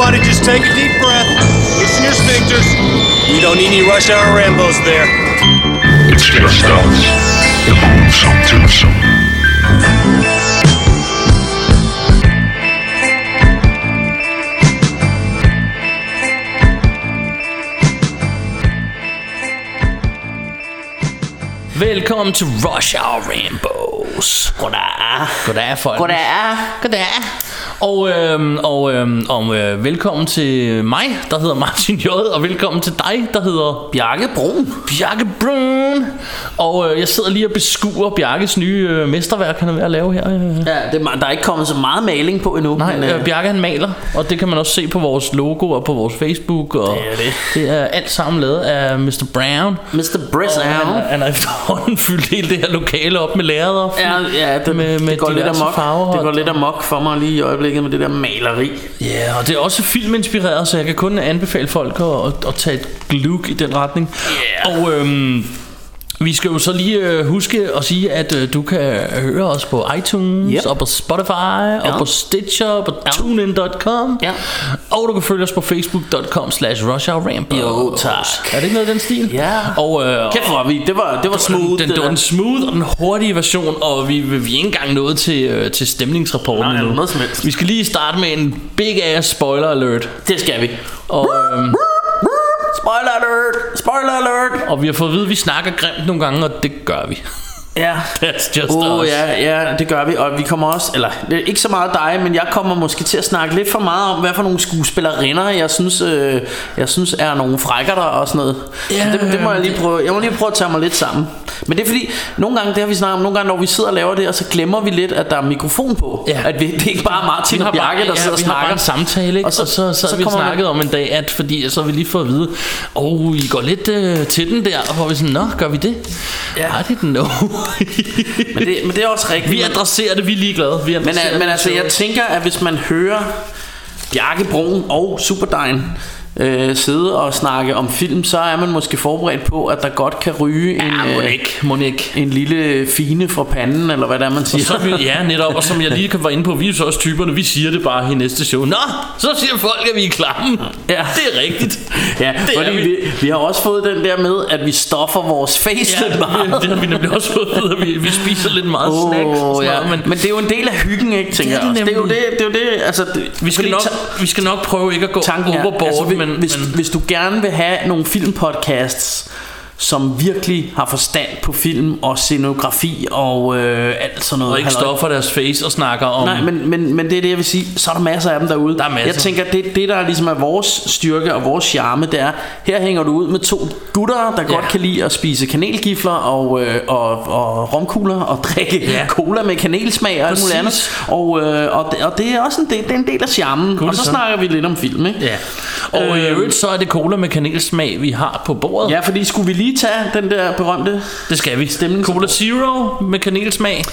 Everybody just take a deep breath. Loosen your sphincters. We don't need any rush hour Rambos there. It's just us, the Boomsome Twosome. Velkommen til Rush Hour Rainbows. Goddag. Goddag, folk. Goddag. Goddag. Og, øhm, og, øhm, og øh, velkommen til mig, der hedder Martin J. Og velkommen til dig, der hedder Bjarke Brun. Bjarke Brun. Og øh, jeg sidder lige og beskuer Bjarkes nye øh, mesterværk, han er ved at lave her. Øh. Ja, det, er- der er ikke kommet så meget maling på endnu. Nej, men, øh, Bjarke han maler, og det kan man også se på vores logo og på vores Facebook. Og Det er det. Det er alt sammen lavet af Mr. Brown. Mr. Og han, Brown. han har efterhånden fyldt hele det her lokale op med lærreder. Ja, ja det, med, med det går lidt amok. farver. Det går lidt amok for mig lige i øjeblikket med det der maleri. Ja, og det er også filminspireret, så jeg kan kun anbefale folk at, at, at tage et gluk i den retning. Yeah. Og øhm, vi skal jo så lige øh, huske at sige, at øh, du kan høre os på iTunes, Yep. og på Spotify, ja. og på Stitcher, og på Ja. TuneIn.com. Ja. Og du kan følge os på Facebook.com slash RushHourRambo. Jo, tak. Er det ikke noget af den stil? Ja. Og, øh, Kæft, var vi. Det var, det var smooth. den, det det var den smooth og den hurtige version, og vi, vi, er ikke engang nået til, øh, til stemningsrapporten Nej, noget som helst. Vi skal lige starte med en big ass spoiler alert. Det skal vi. Og, øhm, Spoiler alert. Spoiler alert. og vi har fået at vide, at vi snakker grimt nogle gange, og det gør vi. Ja. That's just oh, us. ja, ja, det gør vi, og vi kommer også, eller det er ikke så meget dig, men jeg kommer måske til at snakke lidt for meget om, hvad for nogle skuespillerinder, jeg synes, øh, jeg synes er nogle frækker der og sådan noget. Ja, så det, det, må jeg lige prøve, jeg må lige prøve at tage mig lidt sammen. Men det er fordi, nogle gange, det har vi snakket om, nogle gange når vi sidder og laver det, og så glemmer vi lidt, at der er mikrofon på. Ja. At vi, det er ikke bare Martin Vi og Bjarke, der sidder ja, og vi har bare snakker. en samtale, ikke? Og så, og så, så, så vi kommer snakket om en dag, at fordi så har vi lige fået at vide, åh, oh, I går lidt øh, til den der, og hvor vi sådan, nå, gør vi det? Ja. I didn't know. Men det, men det er også rigtigt. vi adresserer det, vi er ligeglade. Vi Men, øh, men altså, jeg tænker, at hvis man hører Bjarke Brun og Superdejen øh, sidde og snakke om film, så er man måske forberedt på, at der godt kan ryge en, Ja, må øh, må ikke. en lille fine fra panden, eller hvad det er, man siger. Så er vi, ja, netop, og som jeg lige kan være inde på, vi er så også typerne, vi siger det bare i næste show. Nå, så siger folk, at vi er klamme. Ja. Det er rigtigt. ja, det fordi vi. vi. Vi, har også fået den der med, at vi stoffer vores face Ja, lidt meget. det har vi nemlig også fået at vi, vi spiser lidt meget Åh, snacks. og sådan ja. noget, men, men det er jo en del af hyggen, ikke, tænker Det er jeg det også. Det er jo det, det, er jo det altså, det, vi, skal nok, ta- vi skal nok prøve ikke at gå tanken er, overboard, altså, men, hvis, men hvis du gerne vil have nogle filmpodcasts, som virkelig har forstand på film og scenografi og øh, alt sådan noget. og ikke halløj. stoffer deres face og snakker om... Nej, men, men, men det er det, jeg vil sige. Så er der masser af dem derude. Der er masser. Jeg tænker, det, det der ligesom er vores styrke og vores charme, det er, her hænger du ud med to gutter, der Ja. godt kan lide at spise kanelgifler og, øh, og, og romkugler og drikke Ja. cola med kanelsmag og alt muligt Præcis. andet. Og, øh, og, det, og det er også en del, det er en del af charmen. Gud, og så så. snakker vi lidt om film, ikke? Ja. Og i Øhm. øvrigt så er det cola med kanelsmag, vi har på bordet. Ja, fordi skulle vi lige tage den der berømte... Det skal vi. Stemningsrapport. Cola Zero med kanelsmag.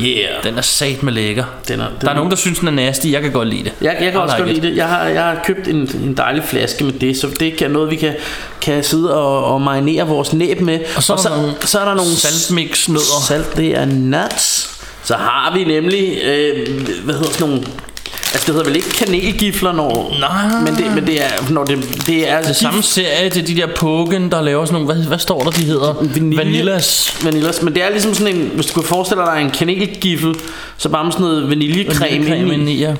Yeah. Den er sat med lækker. Den er- der den er er- nogen, der synes, den er nasty. Jeg kan godt lide det. Jeg, jeg kan også like godt lide det. Jeg har, jeg har købt en, en dejlig flaske med det, så det kan noget, vi kan, kan sidde og, og marinere vores næb med. Og så er der nogle så er der nogle saltmix nødder. Salt, det er nuts. Så har vi nemlig, øh, hvad hedder sådan nogle... Altså det hedder vel ikke kanelgifler, når... Nej. Men det, men det er... Når det, det er Det samme serie til de der Pogen, der laver sådan nogle... Hvad, hvad står der, de hedder? Vanille. Vanillas. Vanillas, men det er ligesom sådan en, hvis du kan forestille dig en kanelgifle, så bare med sådan noget vaniljecreme Vanillecreme inde i. i, ja. Ej,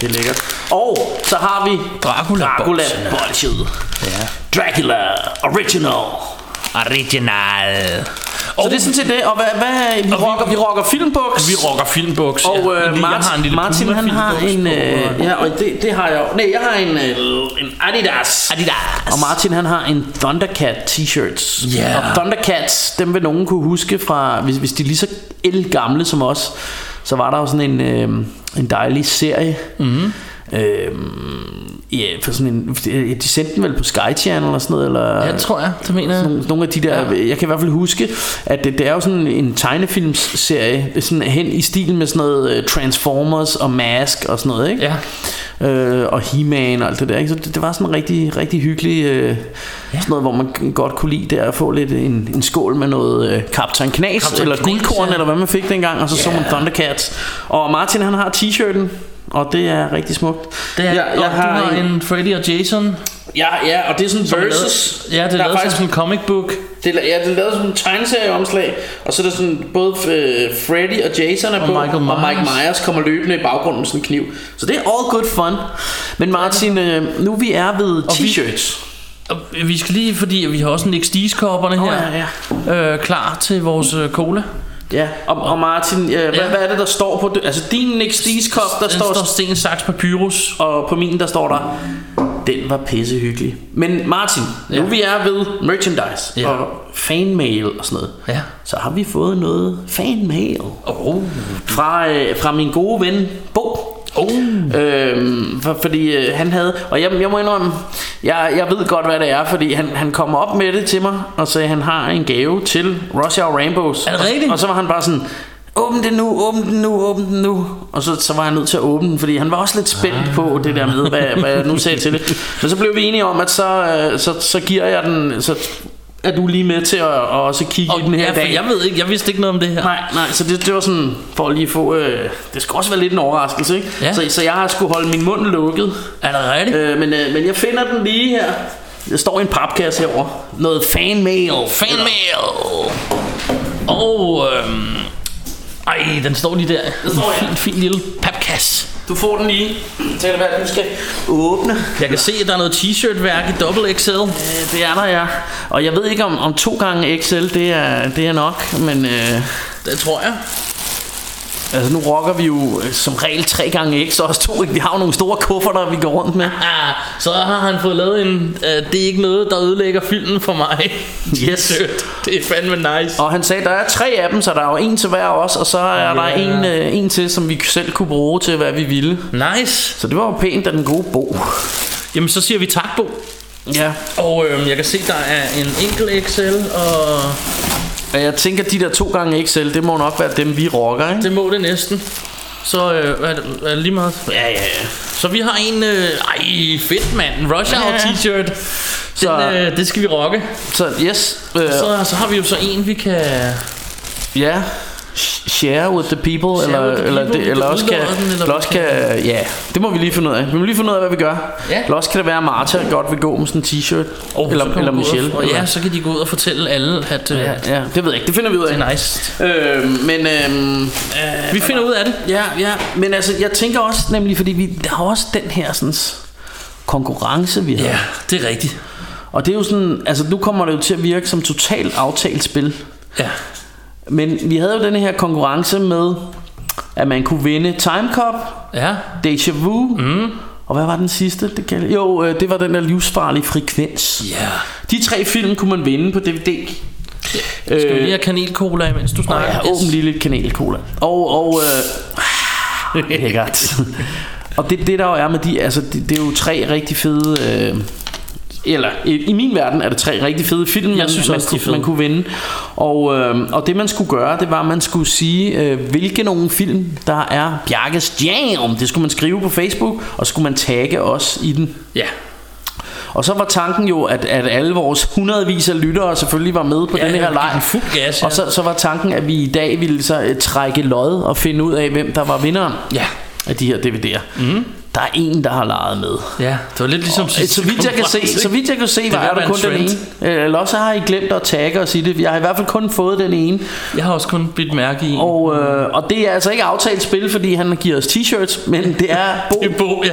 det er lækkert. Og så har vi Dracula Dracula Bolsje. Bolsjed. Ja. Dracula Original. Original. Så det er sådan set det. Og hvad, hvad vi, rocker, vi rocker filmbuks. Vi rocker filmbuks. Og ja. øh, Martin, har en lille Martin han har en... på, Øh, ja, og det, det har jeg. Nej, jeg har en, øh, en Adidas. Adidas. Og Martin han har en Thundercat t-shirts. Ja. Og Thundercats, dem vil nogen kunne huske fra, hvis, hvis de er lige så gamle som os, så var der jo sådan en, øh, en dejlig serie. Mm-hmm. Øhm, ja, for sådan en, de sendte den vel på Sky Channel eller sådan noget, eller Ja, tror jeg. Det mener jeg. nogle, nogle af de der, ja. jeg kan i hvert fald huske, at det, det er jo sådan en tegnefilmsserie, er sådan hen i stil med sådan noget uh, Transformers og Mask og sådan noget, ikke? Ja. Øh, og He-Man og alt det der, ikke? Så det, det var sådan rigtig, rigtig hyggelig, øh, ja. sådan noget, hvor man godt kunne lide der at få lidt en, en skål med noget øh, Captain Knas, Kaptajn eller guldkorn, ja. eller hvad man fik dengang, og så yeah. så man Thundercats. Og Martin han har t-shirten, og det er rigtig smukt. Det er, jeg, og du har en Freddy og Jason. Ja, ja, og det er sådan som er versus. lavet- Ja, det er Der lavet som faktisk sådan en comic book. Det er, ja, det er lavet som en tegneserieomslag, og så er der sådan både øh, Freddy og Jason er Og på, Michael og Mike Myers. Kommer løbende i baggrunden med sådan en kniv. Så det er all good fun. Men Martin, øh, nu vi er ved t-shirts. Og vi skal lige, fordi vi har også Nick Stees-kopperne her. ja, Øh, klar til vores øh, cola. Ja, og, og Martin, øh, hvad, Ja. hvad er det, der står på? Altså din Nick Stees kop, der står, står sten, saks, papyrus. og på min der står der, den var pissehyggelig. Men Martin, ja. nu vi er ved merchandise Ja. og fanmail og sådan noget, Ja. så har vi fået noget fanmail Oh. fra, øh, fra min gode ven. Oh. Øhm, for, fordi øh, han havde Og jeg, jeg må indrømme jeg, jeg ved godt hvad det er Fordi han, han kom op med det til mig Og sagde han har en gave til Hour Rainbows Er det Og- rigtigt? Og så var han bare sådan Åbn den nu, åbn den nu, åbn den nu Og så, så var jeg nødt til at åbne den Fordi han var også lidt spændt på det der med Hvad, hvad jeg nu sagde til det Men så blev vi enige om At så, øh, så, så giver jeg den Så er du lige med til at, at også kigge i den her ja, dag jeg ved ikke, jeg vidste ikke noget om det her. Nej, nej, så det, det var sådan, for at lige få, øh, det skal også være lidt en overraskelse, ikke? Ja. Så, så jeg har skulle holde min mund lukket, Er det rigtigt? øh, men, øh, men jeg finder den lige her. Der står i en papkasse herovre. Noget fanmail. Fanmail. Og øhm, ej, den står lige der. En står fin, fin lille papkasse. Du får den lige. Tag det hvad du skal åbne. Jeg kan se, at der er noget t-shirt-værk i double XL. Øh, det er der, ja. Og jeg ved ikke om, om to gange XL, det er, det er nok, men øh, Det tror jeg. Altså nu rocker vi jo øh, som regel tre gange X, og også to, ikke? Vi har jo nogle store kufferter, vi går rundt med. Ah, så har han fået lavet en... Uh, det er ikke noget, der ødelægger filmen for mig. Yes. Sødt. Det er fandme nice. Og han sagde, der er tre af dem, så der er jo en til hver os, og så er der Ja. en, øh, en til, som vi selv kunne bruge til, hvad vi ville. Nice. Så det var jo pænt af den gode Bo. Jamen, så siger vi tak, Bo. Ja. Og øhm, jeg kan se, der er en enkelt XL, og Og jeg tænker, de der to gange XL, det må nok være dem, vi rocker, ikke? det må det næsten. Så øh, er, det, er det lige meget? Ja, ja, ja. Så vi har en... Øh, ej, fedt mand. En Rush Hour Ja. t-shirt. Den, Så- øh, det skal vi rocke. Så yes, øh, Så, så har vi jo så en, vi kan... ja, share with the people, Share eller, the eller, people, det, eller også kan den, eller eller også kan, ja, det må vi lige finde ud af. Vi må lige finde ud af, hvad vi gør. Ja. Eller også kan det være, at Martha godt vil gå med sådan en t-shirt, Oh, eller, eller Michelle. Og, eller- ja, så kan de gå ud og fortælle alle, at øh, ja, ja, det ved jeg ikke, det finder vi ud af. det er nice. Øh, men øhm, Vi finder ud af det. Ja, ja, men altså, jeg tænker også nemlig, fordi vi der har også den her sådan, konkurrence, vi har. Ja, det er rigtigt. Og det er jo sådan, altså nu kommer det jo til at virke som totalt aftalt spil. Ja. Men vi havde jo den her konkurrence med, at man kunne vinde Time Cop, Ja. Deja Vu, mm. og hvad var den sidste? Det kan, jo, øh, det var den der livsfarlige frekvens. Ja. De tre film kunne man vinde på DVD. Skal vi lige have kanelcola, mens du Og snakker? ja, åbn lige lidt kanelcola. Og, og øh, lækkert. og det, det der jo er med de, altså det, det er jo tre rigtig fede, øh, eller i, i min verden er det tre rigtig fede film, man, synes man, også, er kunne, man kunne vinde. Og, øh, og det man skulle gøre, det var, at man skulle sige, øh, hvilke nogle film, der er Bjarkes Jam. Det skulle man skrive på Facebook, og så skulle man tagge os i den. Ja. Og så var tanken jo, at, at alle vores hundredvis af lyttere selvfølgelig var med på Ja, den her leg. fuld gas, ja. Og så, så var tanken, at vi i dag ville så uh, trække lod og finde ud af, hvem der var vinderen Ja. af de her DVD'er. Mm. Der er en, der har leget med. Ja, det var lidt ligesom sidste Så vidt jeg kan se, så vidt jeg kan se, var vil er der kun en den ene. trend. Øh, Eller også har I glemt at tagge og sige det. Jeg har i hvert fald kun fået den ene. Jeg har også kun bidt mærke i en. Og, øh, og det er altså ikke aftalt spil, fordi han giver os t-shirts, men det er Bo. Det er Bo, ja.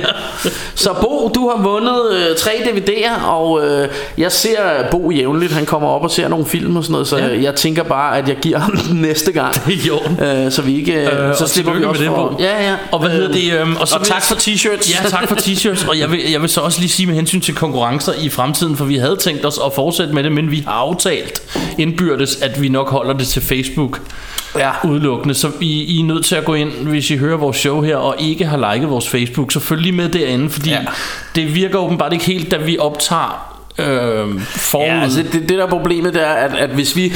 Så Bo, du har vundet øh, tre DVD'er, og øh, jeg ser Bo jævnligt. Han kommer op og ser nogle film og sådan noget, så Ja. jeg tænker bare, at jeg giver ham den næste gang. Det er. Øh, så vi ikke øh, Øh, så og slipper vi også med det, for Bo. Ja, ja. Og hvad hedder det? Øhm, og, så og tak for t-shirts. Ja, tak for t-shirts. Og jeg vil, jeg vil så også lige sige med hensyn til konkurrencer i fremtiden, for vi havde tænkt os at fortsætte med det, men vi har aftalt indbyrdes, at vi nok holder det til Facebook ja. udelukkende. Så I, I er nødt til at gå ind, hvis I hører vores show her, og ikke har liket vores Facebook, så følg lige med derinde, fordi ja. Det virker åbenbart ikke helt, da vi optager øh, forud. Ja, altså det, det der er problemet, det er, at, at hvis vi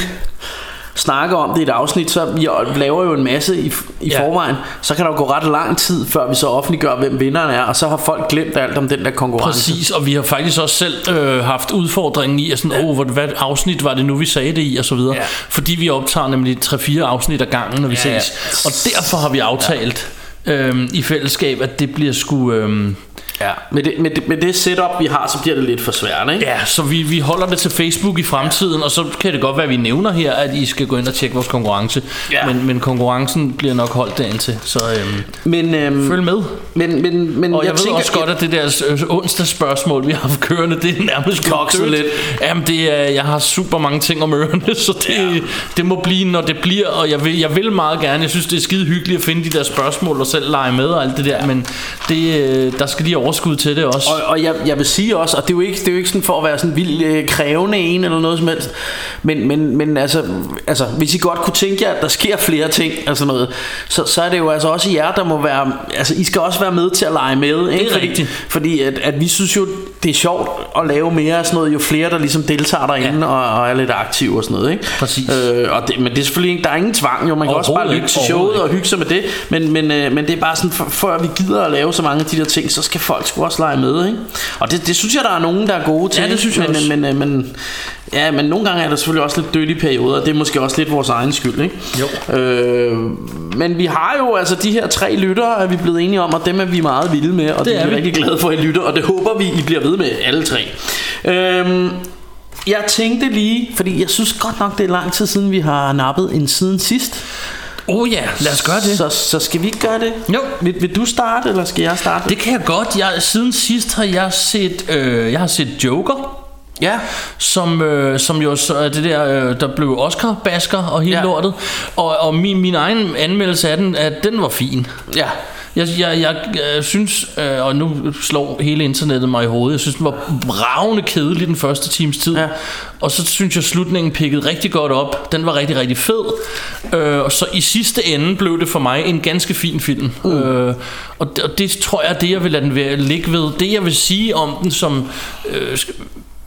snakker om det i et afsnit, så vi laver jo en masse i, i Ja. ja. forvejen, så kan der jo gå ret lang tid, før vi så offentliggør, hvem vinderen er, og så har folk glemt alt om den der konkurrence. Præcis, og vi har faktisk også selv øh, haft udfordringen i, at sådan, oh, hvad, hvad afsnit var det nu, vi sagde det i, og så videre. Ja. Fordi vi optager nemlig 3-4 afsnit ad gangen, når vi Ja, ja. ses. Og derfor har vi aftalt øhm, i fællesskab, at det bliver sgu... Øhm, Ja, med det, med, det, med det setup, vi har, så bliver det lidt for svært, ikke? ja, så vi, vi holder det til Facebook i fremtiden, og så kan det godt være, at vi nævner her, at I skal gå ind og tjekke vores konkurrence. Ja. Men, men konkurrencen bliver nok holdt derind til, så øhm, Men, øhm, følg med. men, men, men Og jeg, jeg ved tænker, også godt, at det der øh, onsdagsspørgsmål, vi har haft kørende, det er nærmest Kokset lidt. Jamen, det er, jeg har super mange ting om ørerne, så det, ja. det må blive, når det bliver. Og jeg vil, jeg vil meget gerne. Jeg synes, det er skide hyggeligt at finde de der spørgsmål og selv lege med og alt det der. Men det, øh, der skal lige overskud til det også. Og, og jeg, jeg vil sige også, og det er jo ikke, det er jo ikke sådan for at være sådan vildt øh, krævende en eller noget som helst, men, men, men altså, altså, hvis I godt kunne tænke jer, at der sker flere ting, altså noget, så, så er det jo altså også jer, der må være, altså I skal også være med til at lege med, ikke? er fordi, rigtigt. fordi at, at vi synes jo, det er sjovt at lave mere af sådan noget, jo flere der ligesom deltager derinde ja. og, og er lidt aktive og sådan noget, ikke? Præcis. Øh, og det, men det er selvfølgelig ikke, der er ingen tvang jo, man kan også bare lytte til showet og hygge sig med det, men, men, øh, men det er bare sådan, for, før vi gider at lave så mange af de der ting, så skal folk sgu også lege med, ikke? Og det, det synes jeg, der er nogen, der er gode til. Ja, det synes jeg men, også. Men, men, men, ja, men nogle gange er der selvfølgelig også lidt dødt i perioder, og det er måske også lidt vores egen skyld, ikke? Jo. Øh, men vi har jo altså de her tre lyttere, er vi blevet enige om, og dem er vi meget vilde med, og det, det er er vi. rigtig glade for, at I lytter, og det håber vi, I bliver ved med, alle tre. Øh, jeg tænkte lige, fordi jeg synes godt nok, det er lang tid siden, vi har nappet en siden sidst. Oh ja, lad os gøre det. Så, så skal vi ikke gøre det? Jo. Vil, vil du starte, eller skal jeg starte? Det kan jeg godt. Jeg, siden sidst har jeg set, øh, jeg har set Joker. Ja. som, øh, som jo så er det der, øh, der blev Oscar-basker og hele Ja. lortet. Og, og min, min egen anmeldelse af den, at den var fin. Ja. Jeg, jeg, jeg øh, synes, øh, og nu slår hele internettet mig i hovedet, jeg synes, den var bravende kedelig den første times tid. Ja. Og så synes jeg, slutningen pikkede rigtig godt op. Den var rigtig, rigtig fed. Øh, og så i sidste ende blev det for mig en ganske fin film. Mm. Øh, og, det, og det tror jeg det, jeg vil lade den ligge ved. Det, jeg vil sige om den, som... Øh,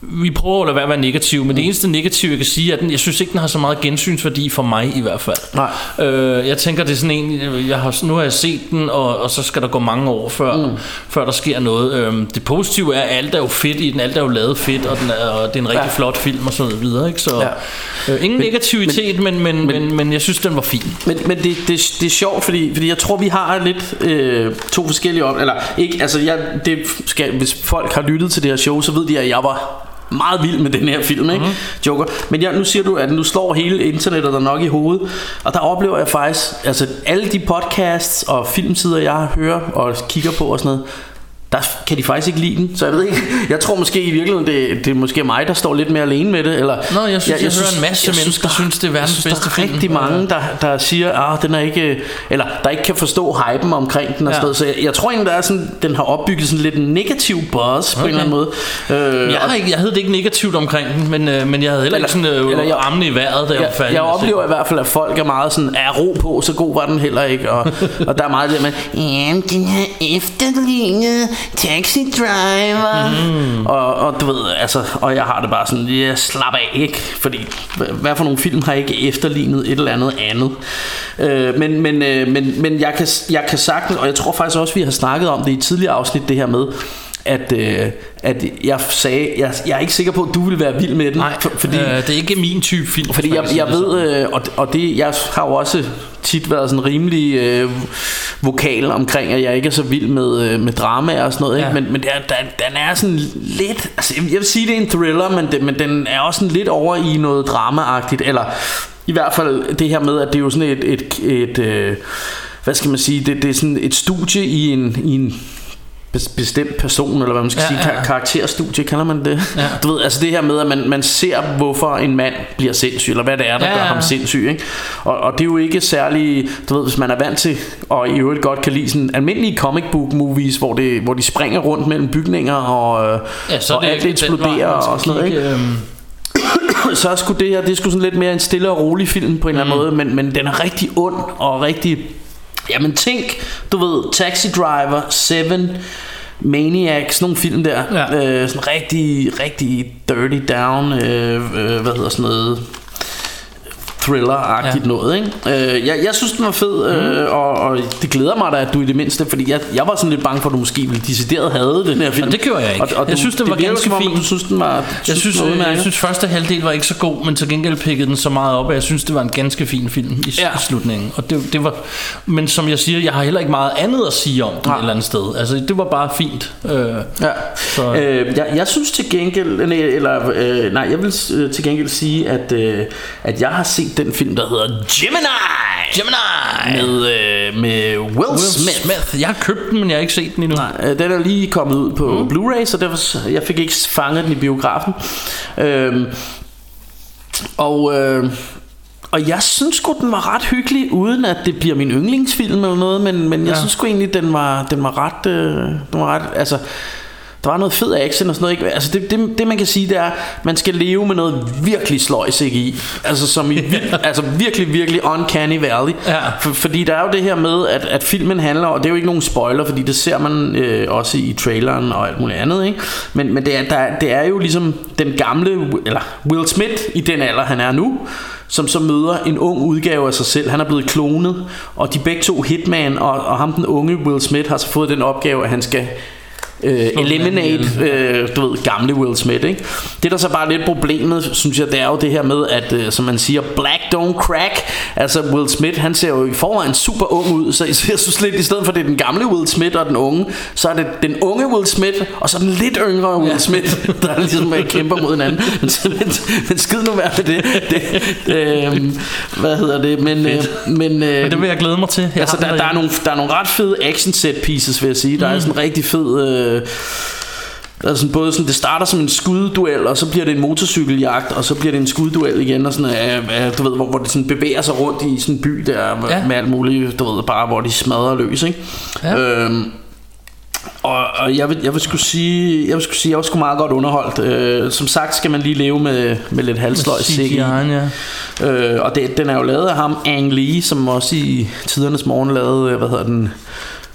vi prøver at lade være at være negativ, men det eneste negative, jeg kan sige, er, at den, jeg synes ikke, den har så meget gensynsværdi for mig i hvert fald. Nej. Øh, jeg tænker, det er sådan en, jeg har, nu har jeg set den, og, og så skal der gå mange år, før, mm. før der sker noget. Øhm, det positive er, at alt er jo fedt i den, alt er jo lavet fedt, og, den er, og det er en rigtig ja. flot film og sådan noget videre. Ikke? Så Ja. øh, ingen men, negativitet, men, men, men, men, men jeg synes, den var fin. Men, men det, det, det er sjovt, fordi, fordi jeg tror, vi har lidt øh, to forskellige op... Eller ikke, altså jeg, det skal, hvis folk har lyttet til det her show, så ved de, at jeg var meget vild med den her film, ikke? Mm-hmm. Joker. Men jeg, nu siger du, at nu slår hele internettet der nok i hovedet. Og der oplever jeg faktisk, altså alle de podcasts og filmsider, jeg hører og kigger på og sådan noget, der kan de faktisk ikke lide den. Så jeg ved ikke, jeg tror måske i virkeligheden, det, det er måske mig, der står lidt mere alene med det. Eller, Nå, jeg synes, jeg hører en masse jeg mennesker, der synes, det er verdens jeg synes, bedste der er film. rigtig mange, der, der siger, at den er ikke, eller der ikke kan forstå hypen omkring den og Ja. noget. Så jeg, jeg tror egentlig, der er sådan, den har opbygget sådan lidt en negativ buzz okay. på en eller anden måde. Øh, Jeg, har ikke, jeg havde det ikke negativt omkring den, men, øh, men jeg havde heller ikke sådan øh, eller jeg- armene i vejret, da jeg, jeg, jeg se oplever i hvert fald, at folk er meget sådan, er ro på, så god var den heller ikke. Og, og der er meget det med, jamen den her efterlignede taxi driver. Mm. Og, og du ved, altså, og jeg har det bare sådan, jeg slap af, ikke? Fordi, hvad for nogle film har ikke efterlignet et eller andet andet? Øh, men, men, øh, men, men jeg, kan, jeg kan sagtens, og jeg tror faktisk også, vi har snakket om det i tidligere afsnit, det her med, at, øh, at jeg sagde, jeg, jeg er ikke sikker på, at du vil være vild med den. Nej, for- fordi, øh, det er ikke min type film. fordi jeg, jeg ved, øh, og, og det, jeg har jo også tit været sådan rimelig øh, vokal omkring, at jeg ikke er så vild med, øh, med drama og sådan noget. Ikke? Ja. Men, men der, der, den er sådan lidt, altså jeg vil sige, det er en thriller, men, det, men den er også sådan lidt over i noget dramaagtigt, eller i hvert fald det her med, at det er jo sådan et, et, et øh, hvad skal man sige, det, det er sådan et studie i en, i en bestemt person, eller hvad man skal Ja, sige, ja, ja. karakterstudie, kalder man det? Ja. Du ved, altså det her med, at man, man ser, hvorfor en mand bliver sindssyg, eller hvad det er, der Ja, ja, gør ham sindssyg, ikke? Og, og det er jo ikke særlig, du ved, hvis man er vant til, og i øvrigt godt kan lide sådan almindelige comic book movies, hvor, det, hvor de springer rundt mellem bygninger, og, øh, Ja, så og det alt eksploderer vej, og sådan noget, ikke? øhm, så skulle det her, det skulle sådan lidt mere en stille og rolig film på en eller Mm. anden måde, men, men den er rigtig ond og rigtig... Jamen tænk, du ved, Taxi Driver, Seven, Maniac, sådan nogle film der. Ja. Øh, sådan rigtig, rigtig dirty down, øh, øh, hvad hedder sådan noget... thriller-agtigt ja. noget, ikke? Øh, jeg, jeg synes, den var fed, øh, og, og det glæder mig da, at du i det mindste, fordi jeg, jeg var sådan lidt bange for, at du måske ville decideret have den her film. Og det gjorde jeg ikke. Og, og Jeg du, synes, den var ganske som fin. Du synes, den var, Jeg synes, den var øh, jeg synes første halvdel var ikke så god, men til gengæld pikkede den så meget op, at jeg synes, det var en ganske fin film i Ja. ja. slutningen. Og det, det var, men som jeg siger, jeg har heller ikke meget andet at sige om den Nej. et eller andet sted. Altså, det var bare fint. Øh, Ja. Så- Øh, jeg, jeg synes til gengæld nej, eller øh, nej, jeg vil øh, til gengæld sige at øh, at jeg har set den film der hedder Gemini. Gemini! med øh, med Will, Will Smith. Smith. Jeg har købt den, men jeg har ikke set den endnu. Nej, øh, den er lige kommet ud på mm. Blu-ray, så derfor jeg fik ikke fanget den i biografen. Øhm, og øh, og jeg synes sgu den var ret hyggelig uden at det bliver min yndlingsfilm eller noget, men men jeg Ja. synes sgu egentlig den var den var ret øh, den var ret altså der var noget fed action og sådan noget. Ikke? Altså det, det, det man kan sige, det er, man skal leve med noget virkelig sløjs i. Altså som i altså virkelig, virkelig uncanny valley. Ja. For, fordi der er jo det her med, at, at filmen handler, og det er jo ikke nogen spoiler, fordi det ser man øh, også i traileren og alt muligt andet. Ikke? Men, men det, er, der, det er jo ligesom den gamle, eller Will Smith i den alder, han er nu, som så møder en ung udgave af sig selv. Han er blevet klonet, og de begge to, Hitman og, og ham den unge Will Smith, har så fået den opgave, at han skal øh, eliminate øh, du ved, gamle Will Smith ikke? Det der så bare er lidt problemet Synes jeg det er jo det her med At øh, som man siger Black don't crack. Altså Will Smith han ser jo i forvejen super ung ud Så jeg synes lidt i stedet for det er den gamle Will Smith og den unge Så er det den unge Will Smith Og så den lidt yngre Will Smith Der ligesom øh, kæmper mod hinanden. Men, men, men skid nu være med det, det øh, Hvad hedder det? Men, øh, men, øh, Men det vil jeg glæde mig til. Jeg Altså der, der, er nogle, der er nogle ret fede action set pieces vil jeg sige. Der er sådan en rigtig fed øh, er sådan både sådan, det starter som en skudduel Og så bliver det en motorcykeljagt Og så bliver det en skudduel igen Og sådan, øh, øh, du ved, hvor, hvor det sådan bevæger sig rundt i sådan en by der med, Ja. med alt muligt Du ved, bare hvor de smadrer løs ikke? Ja. Øhm, og, og jeg vil, jeg vil skulle sige, jeg vil skulle sige, jeg var sgu meget godt underholdt. Øh, som sagt skal man lige leve med, med lidt halvsløj CGI'en, ja. Øh, og det, den er jo lavet af ham, Ang Lee, som også i tidernes morgen lavede, øh, hvad hedder den,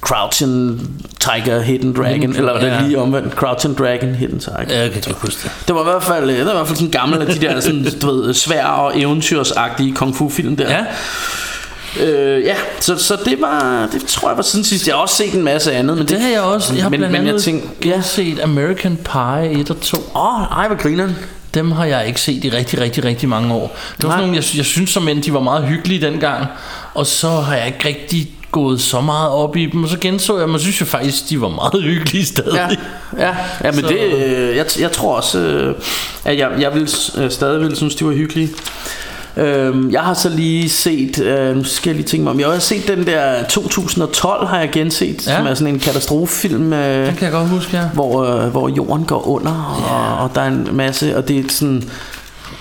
Crouching Tiger, Hidden Dragon, Hidden- eller var det ja. lige omvendt? Crouching Dragon, Hidden Tiger. Ja, Jeg kan ikke huske det. Det var i hvert fald, det var i hvert fald sådan gammel af de der sådan, du ved, svær og eventyrsagtige kung fu film der. Ja, Øh, ja, så, så det var, det tror jeg var siden sidst. Jeg har også set en masse andet, men det har jeg også. Jeg har men, blandt men andet jeg tænkte, ja. set American Pie 1 og 2. åh, ej, hvor grineren. Dem har jeg ikke set i rigtig, rigtig, rigtig mange år. Det var sådan nogle, jeg, jeg synes som end, de var meget hyggelige dengang. Og så har jeg ikke rigtig gået så meget op i dem. Og så genså jeg, men synes jeg faktisk, de var meget hyggelige stadig. Ja, ja, ja men Så- det, øh, jeg, jeg tror også, øh, at jeg, jeg vil øh, stadig vil synes, de var hyggelige. Øhm, jeg har så lige set, øh, nu skal jeg lige tænke mig om, jeg har set den der 2012 har jeg genset, Ja. som er sådan en katastrofefilm, øh, Den kan jeg godt huske, ja. hvor, øh, hvor jorden går under, og, og der er en masse, og det er sådan...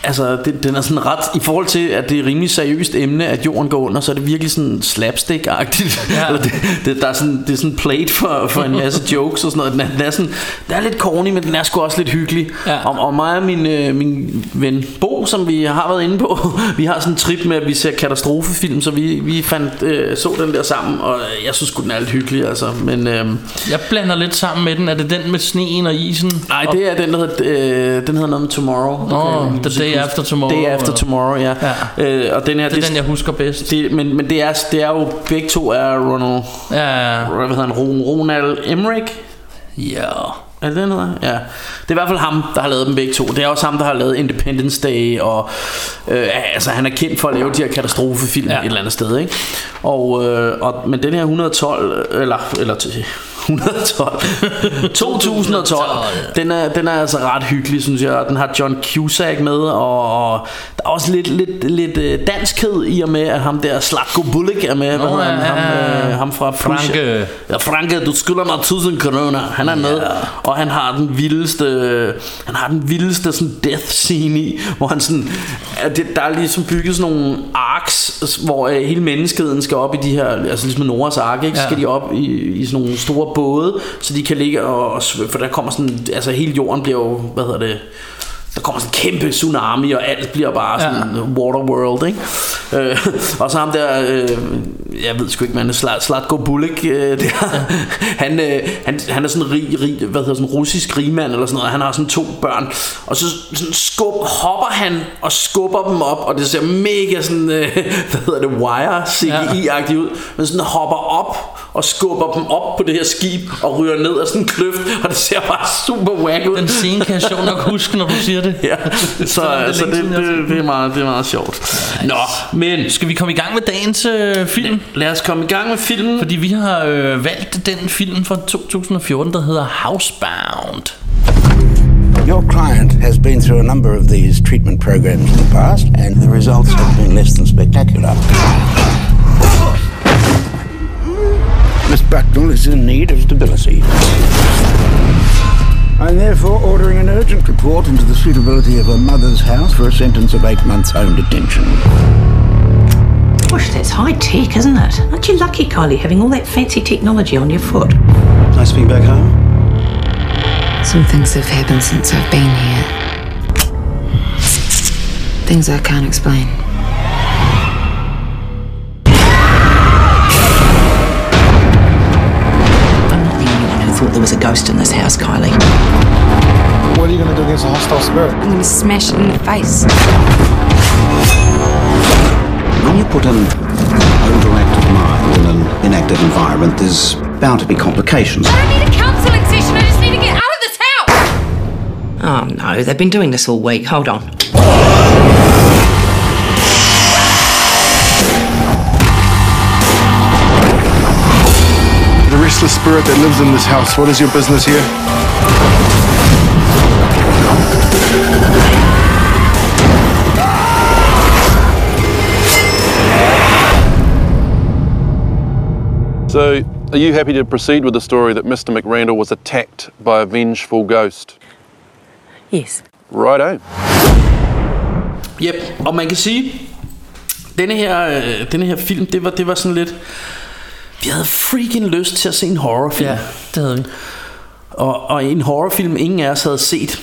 Altså, det, den er sådan ret I forhold til, at det er rimelig seriøst emne At jorden går under, så er det virkelig sådan Slapstick-agtigt Ja. Eller det, det, der er sådan, det er sådan plate for, for en masse jokes og sådan noget den er, den er, sådan, den er lidt corny, men den er sgu også lidt hyggelig Ja. og, og mig og min, øh, min ven Bo, som vi har været inde på Vi har sådan en trip med, at vi ser katastrofefilm Så vi, vi fandt, øh, så den der sammen Og jeg synes sgu, den er lidt hyggelig altså. Men øh, Jeg blander lidt sammen med den. Er det den med sneen og isen? nej, det er den, der hedder, øh, den hedder noget med Tomorrow Okay, The Day After Tomorrow. Day After Tomorrow, ja. Ja. Øh, og den her, Det er den, jeg husker bedst. det, men, men det, er, det er jo begge to er Ronald, Ja, hvad hedder han, Ron- Ronald Emmerich. ja. Er det den hedder? Ja. Det er i hvert fald ham, der har lavet dem begge to. Det er også ham, der har lavet Independence Day, og øh, altså, han er kendt for at lave de her katastrofefilm ja. Ja. et eller andet sted, ikke? Og, øh, og, men den her 112, eller, eller 112, 2012, den er, den er altså ret hyggelig, synes jeg. Den har John Cusack med, og, der er også lidt, lidt, lidt øh, danskhed i og med, at ham der Slatko Bullock er med. Hvad Nå, han? Ham, øh, ham fra. Franke. Ja, Franke, du skylder mig 1000 kroner. Han er med, og han har den vildeste, han har den vildeste sådan death scene i, hvor han sådan, det, der er ligesom bygget sådan nogle arcs, hvor øh, hele menneskeheden skal op i de her, altså ligesom Noras ark, ikke? Ja. skal de op i, i sådan nogle store både, så de kan ligge og, og sv- for der kommer sådan, altså hele jorden bliver jo, hvad hedder det, der kommer sådan en kæmpe tsunami, og alt bliver bare sådan ja. waterworld, ikke? Øh, og så ham der, øh, jeg ved sgu ikke, man er Slat, Slatko Bulik, øh, der, han, øh, han, han er sådan en rig, rig, hvad hedder sådan russisk rigmand eller sådan noget, han har sådan to børn, og så sådan skub, hopper han og skubber dem op, og det ser mega sådan, øh, hvad hedder det, wire CGI-agtigt ud, men sådan hopper op og skubber dem op på det her skib og ryger ned af sådan en kløft, og det ser bare super wack ud. Den scene kan jeg sjovt nok huske, når du siger det. Ja, så, Selvom det er så det, siden, det, det, er meget, det er meget sjovt. Nå, men Skal vi komme i gang med dagens øh, film? lad os komme i gang med filmen. Fordi vi har øh, valgt den film fra 2014, der hedder Housebound. Your client has been through a number of these treatment programs in the past, and the results have been less than spectacular. Miss Bucknell is in need of stability. I'm therefore ordering an urgent report into the suitability of her mother's house for a sentence of eight months home detention. Gosh, that's high tech, isn't it? Aren't you lucky, Kylie, having all that fancy technology on your foot? Nice being back home. Some things have happened since I've been here. Things I can't explain. There was a ghost in this house, Kylie. What are you going to do against a hostile spirit? I'm gonna smash it in the face. When you put an overactive mind in an inactive environment, there's bound to be complications. I need a counselling session. I just need to get out of this house. Oh no, they've been doing this all week. Hold on. Restless spirit that lives in this house. What is your business here? So, are you happy to proceed with the story that Mr. McRandall was attacked by a vengeful ghost? Yes. Righto. Yep, og man kan sige, denne her, øh, denne her film, det var, det var sådan lidt... Vi havde freaking lyst til at se en horrorfilm. Ja, det havde vi. Og, og en horrorfilm, ingen af os havde set.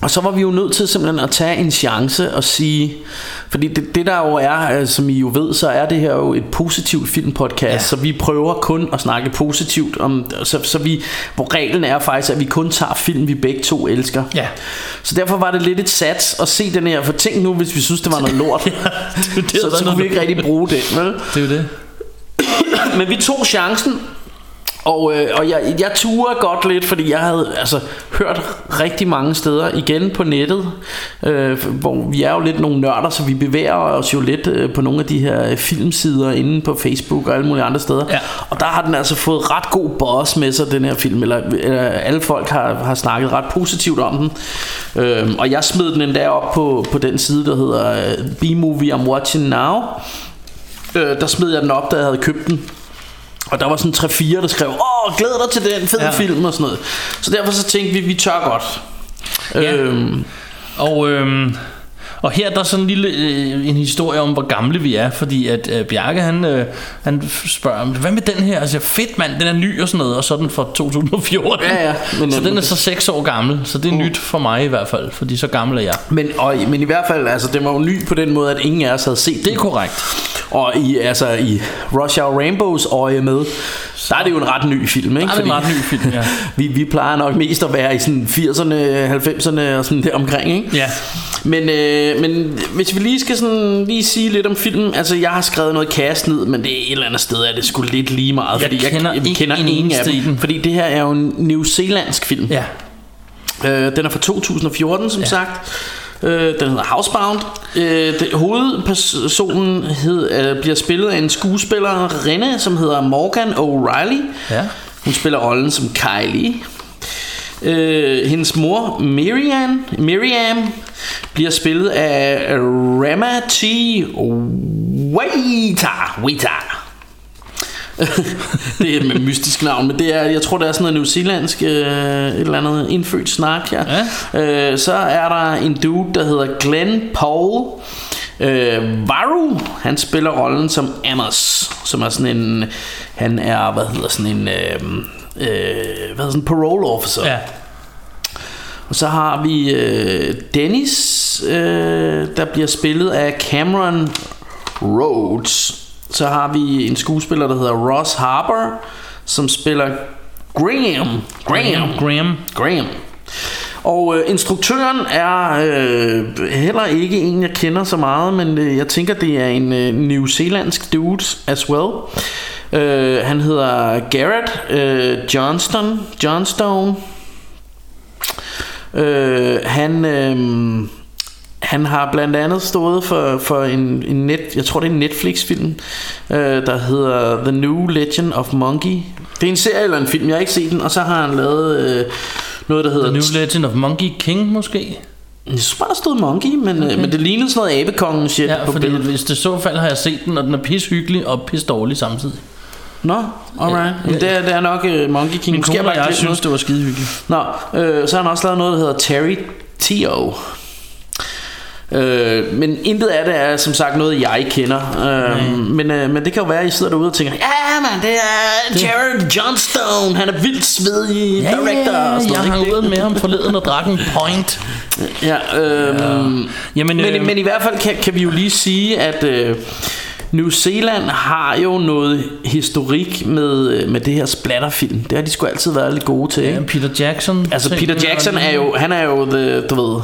Og så var vi jo nødt til simpelthen at tage en chance og sige, fordi det, det der jo er, øh, som I jo ved, så er det her jo et positivt filmpodcast, ja. Ja. så vi prøver kun at snakke positivt om, så, så vi, hvor reglen er faktisk, at vi kun tager film, vi begge to elsker. Ja. Så derfor var det lidt et sats at se den her, for tænk nu, hvis vi synes, det var noget lort, det så, det, der er så kunne vi ikke rigtig bruge det, vel? Det er jo det. Men vi tog chancen og, øh, og jeg, jeg turer godt lidt, fordi jeg havde altså, hørt rigtig mange steder igen på nettet, øh, hvor vi er jo lidt nogle nørder, så vi bevæger os jo lidt øh, på nogle af de her øh, filmsider inde på Facebook og alle mulige andre steder. Ja. Og der har den altså fået ret god boss med sig, den her film, eller, eller alle folk har, har snakket ret positivt om den. Øh, og jeg smed den endda op på, på den side, der hedder øh, B-Movie I'm Watching Now. Øh, der smed jeg den op, da jeg havde købt den. Og der var sådan 3-4, der skrev, åh, glæd dig til den fede ja. Film og sådan noget. Så derfor så tænkte vi, vi tør godt. Ja. Øhm, Og, øhm, og her er der sådan en lille øh, en historie om, hvor gamle vi er, fordi at øh, Bjarke, han, øh, han spørger, hvad med den her? Altså, fedt mand, den er ny og sådan noget, og så er den fra 2014. Ja, ja, men, så øh, den er så 6 år gammel, så det er nyt for mig i hvert fald, fordi så gammel er jeg. men, og, men i hvert fald, altså, den var jo ny på den måde, at ingen af os havde set Det er den. korrekt. Og i, altså, i Rush Hour Rainbows øje med, der er det jo en ret ny film, ikke? Der er det en ret ny film, ja. vi, vi plejer nok mest at være i sådan 80'erne, 90'erne og sådan der omkring, ikke? Ja. Men, øh, men hvis vi lige skal sådan lige sige lidt om filmen Altså jeg har skrevet noget cast ned Men det er et eller andet sted er det sgu lidt lige meget Jeg fordi kender jeg, ikke kender en ingen af dem den. Fordi det her er jo en New Zealandsk film Ja. øh, Den er fra 2014 som Ja. sagt øh, Den hedder Housebound øh, det, Hovedpersonen hed, øh, bliver spillet af en skuespiller Rene Som hedder Morgan O'Reilly Ja. Hun spiller rollen som Kylie Øh, hendes mor Miriam, Miriam bliver spillet af Rama T. Waita. Waita. det er med mystisk navn, men det er, jeg tror det er sådan noget new zealandsk øh, et eller andet indfødt snak ja. Ja. Øh, så er der en dude der hedder Glenn Paul øh, Varu, han spiller rollen som Amos, som er sådan en han er, hvad hedder sådan en øh, øh, hvad hedder sådan en parole officer Ja. Og så har vi øh, Dennis, øh, der bliver spillet af Cameron Rhodes. Så har vi en skuespiller, der hedder Ross Harper, som spiller Graham. Graham. Graham. Graham. Og øh, instruktøren er øh, heller ikke en, jeg kender så meget, men øh, jeg tænker, det er en øh, New Zealandsk dude as well. Øh, han hedder Garrett øh, Johnston. Johnstone. Øh, han... Øh, han har blandt andet stået for, for en, en net, jeg tror det er en Netflix-film, øh, der hedder The New Legend of Monkey. Det er en serie eller en film, jeg har ikke set den, og så har han lavet øh, noget, der hedder... The New Legend of Monkey King måske? Jeg synes bare, der stod Monkey, men, okay. men det lignede sådan noget abekongen shit Ja, på billedet. hvis det så fald har jeg set den, og den er pis hyggelig og pis dårlig samtidig. Nå, alright. Men det, er, det er nok uh, Monkey King. Min kone og jeg synes, det var skide hyggeligt. Nå, øh, så har han også lavet noget, der hedder Terry Tio. Øh, men intet af det er som sagt noget jeg kender øh, men, øh, men det kan jo være at I sidder derude og tænker Ja man det er det... Jared Johnstone Han er vildt svedig Ja, director og sådan jeg har ikke? ud med ham forleden og drak en point. Ja, øh, ja. Jamen, men, øh, men i hvert fald kan, kan vi jo lige sige at øh, New Zealand har jo noget historik med, øh, med det her splatterfilm Det har de sgu altid været lidt gode til Ja, ikke? Peter Jackson. Altså Peter Jackson er jo Han er jo the, du ved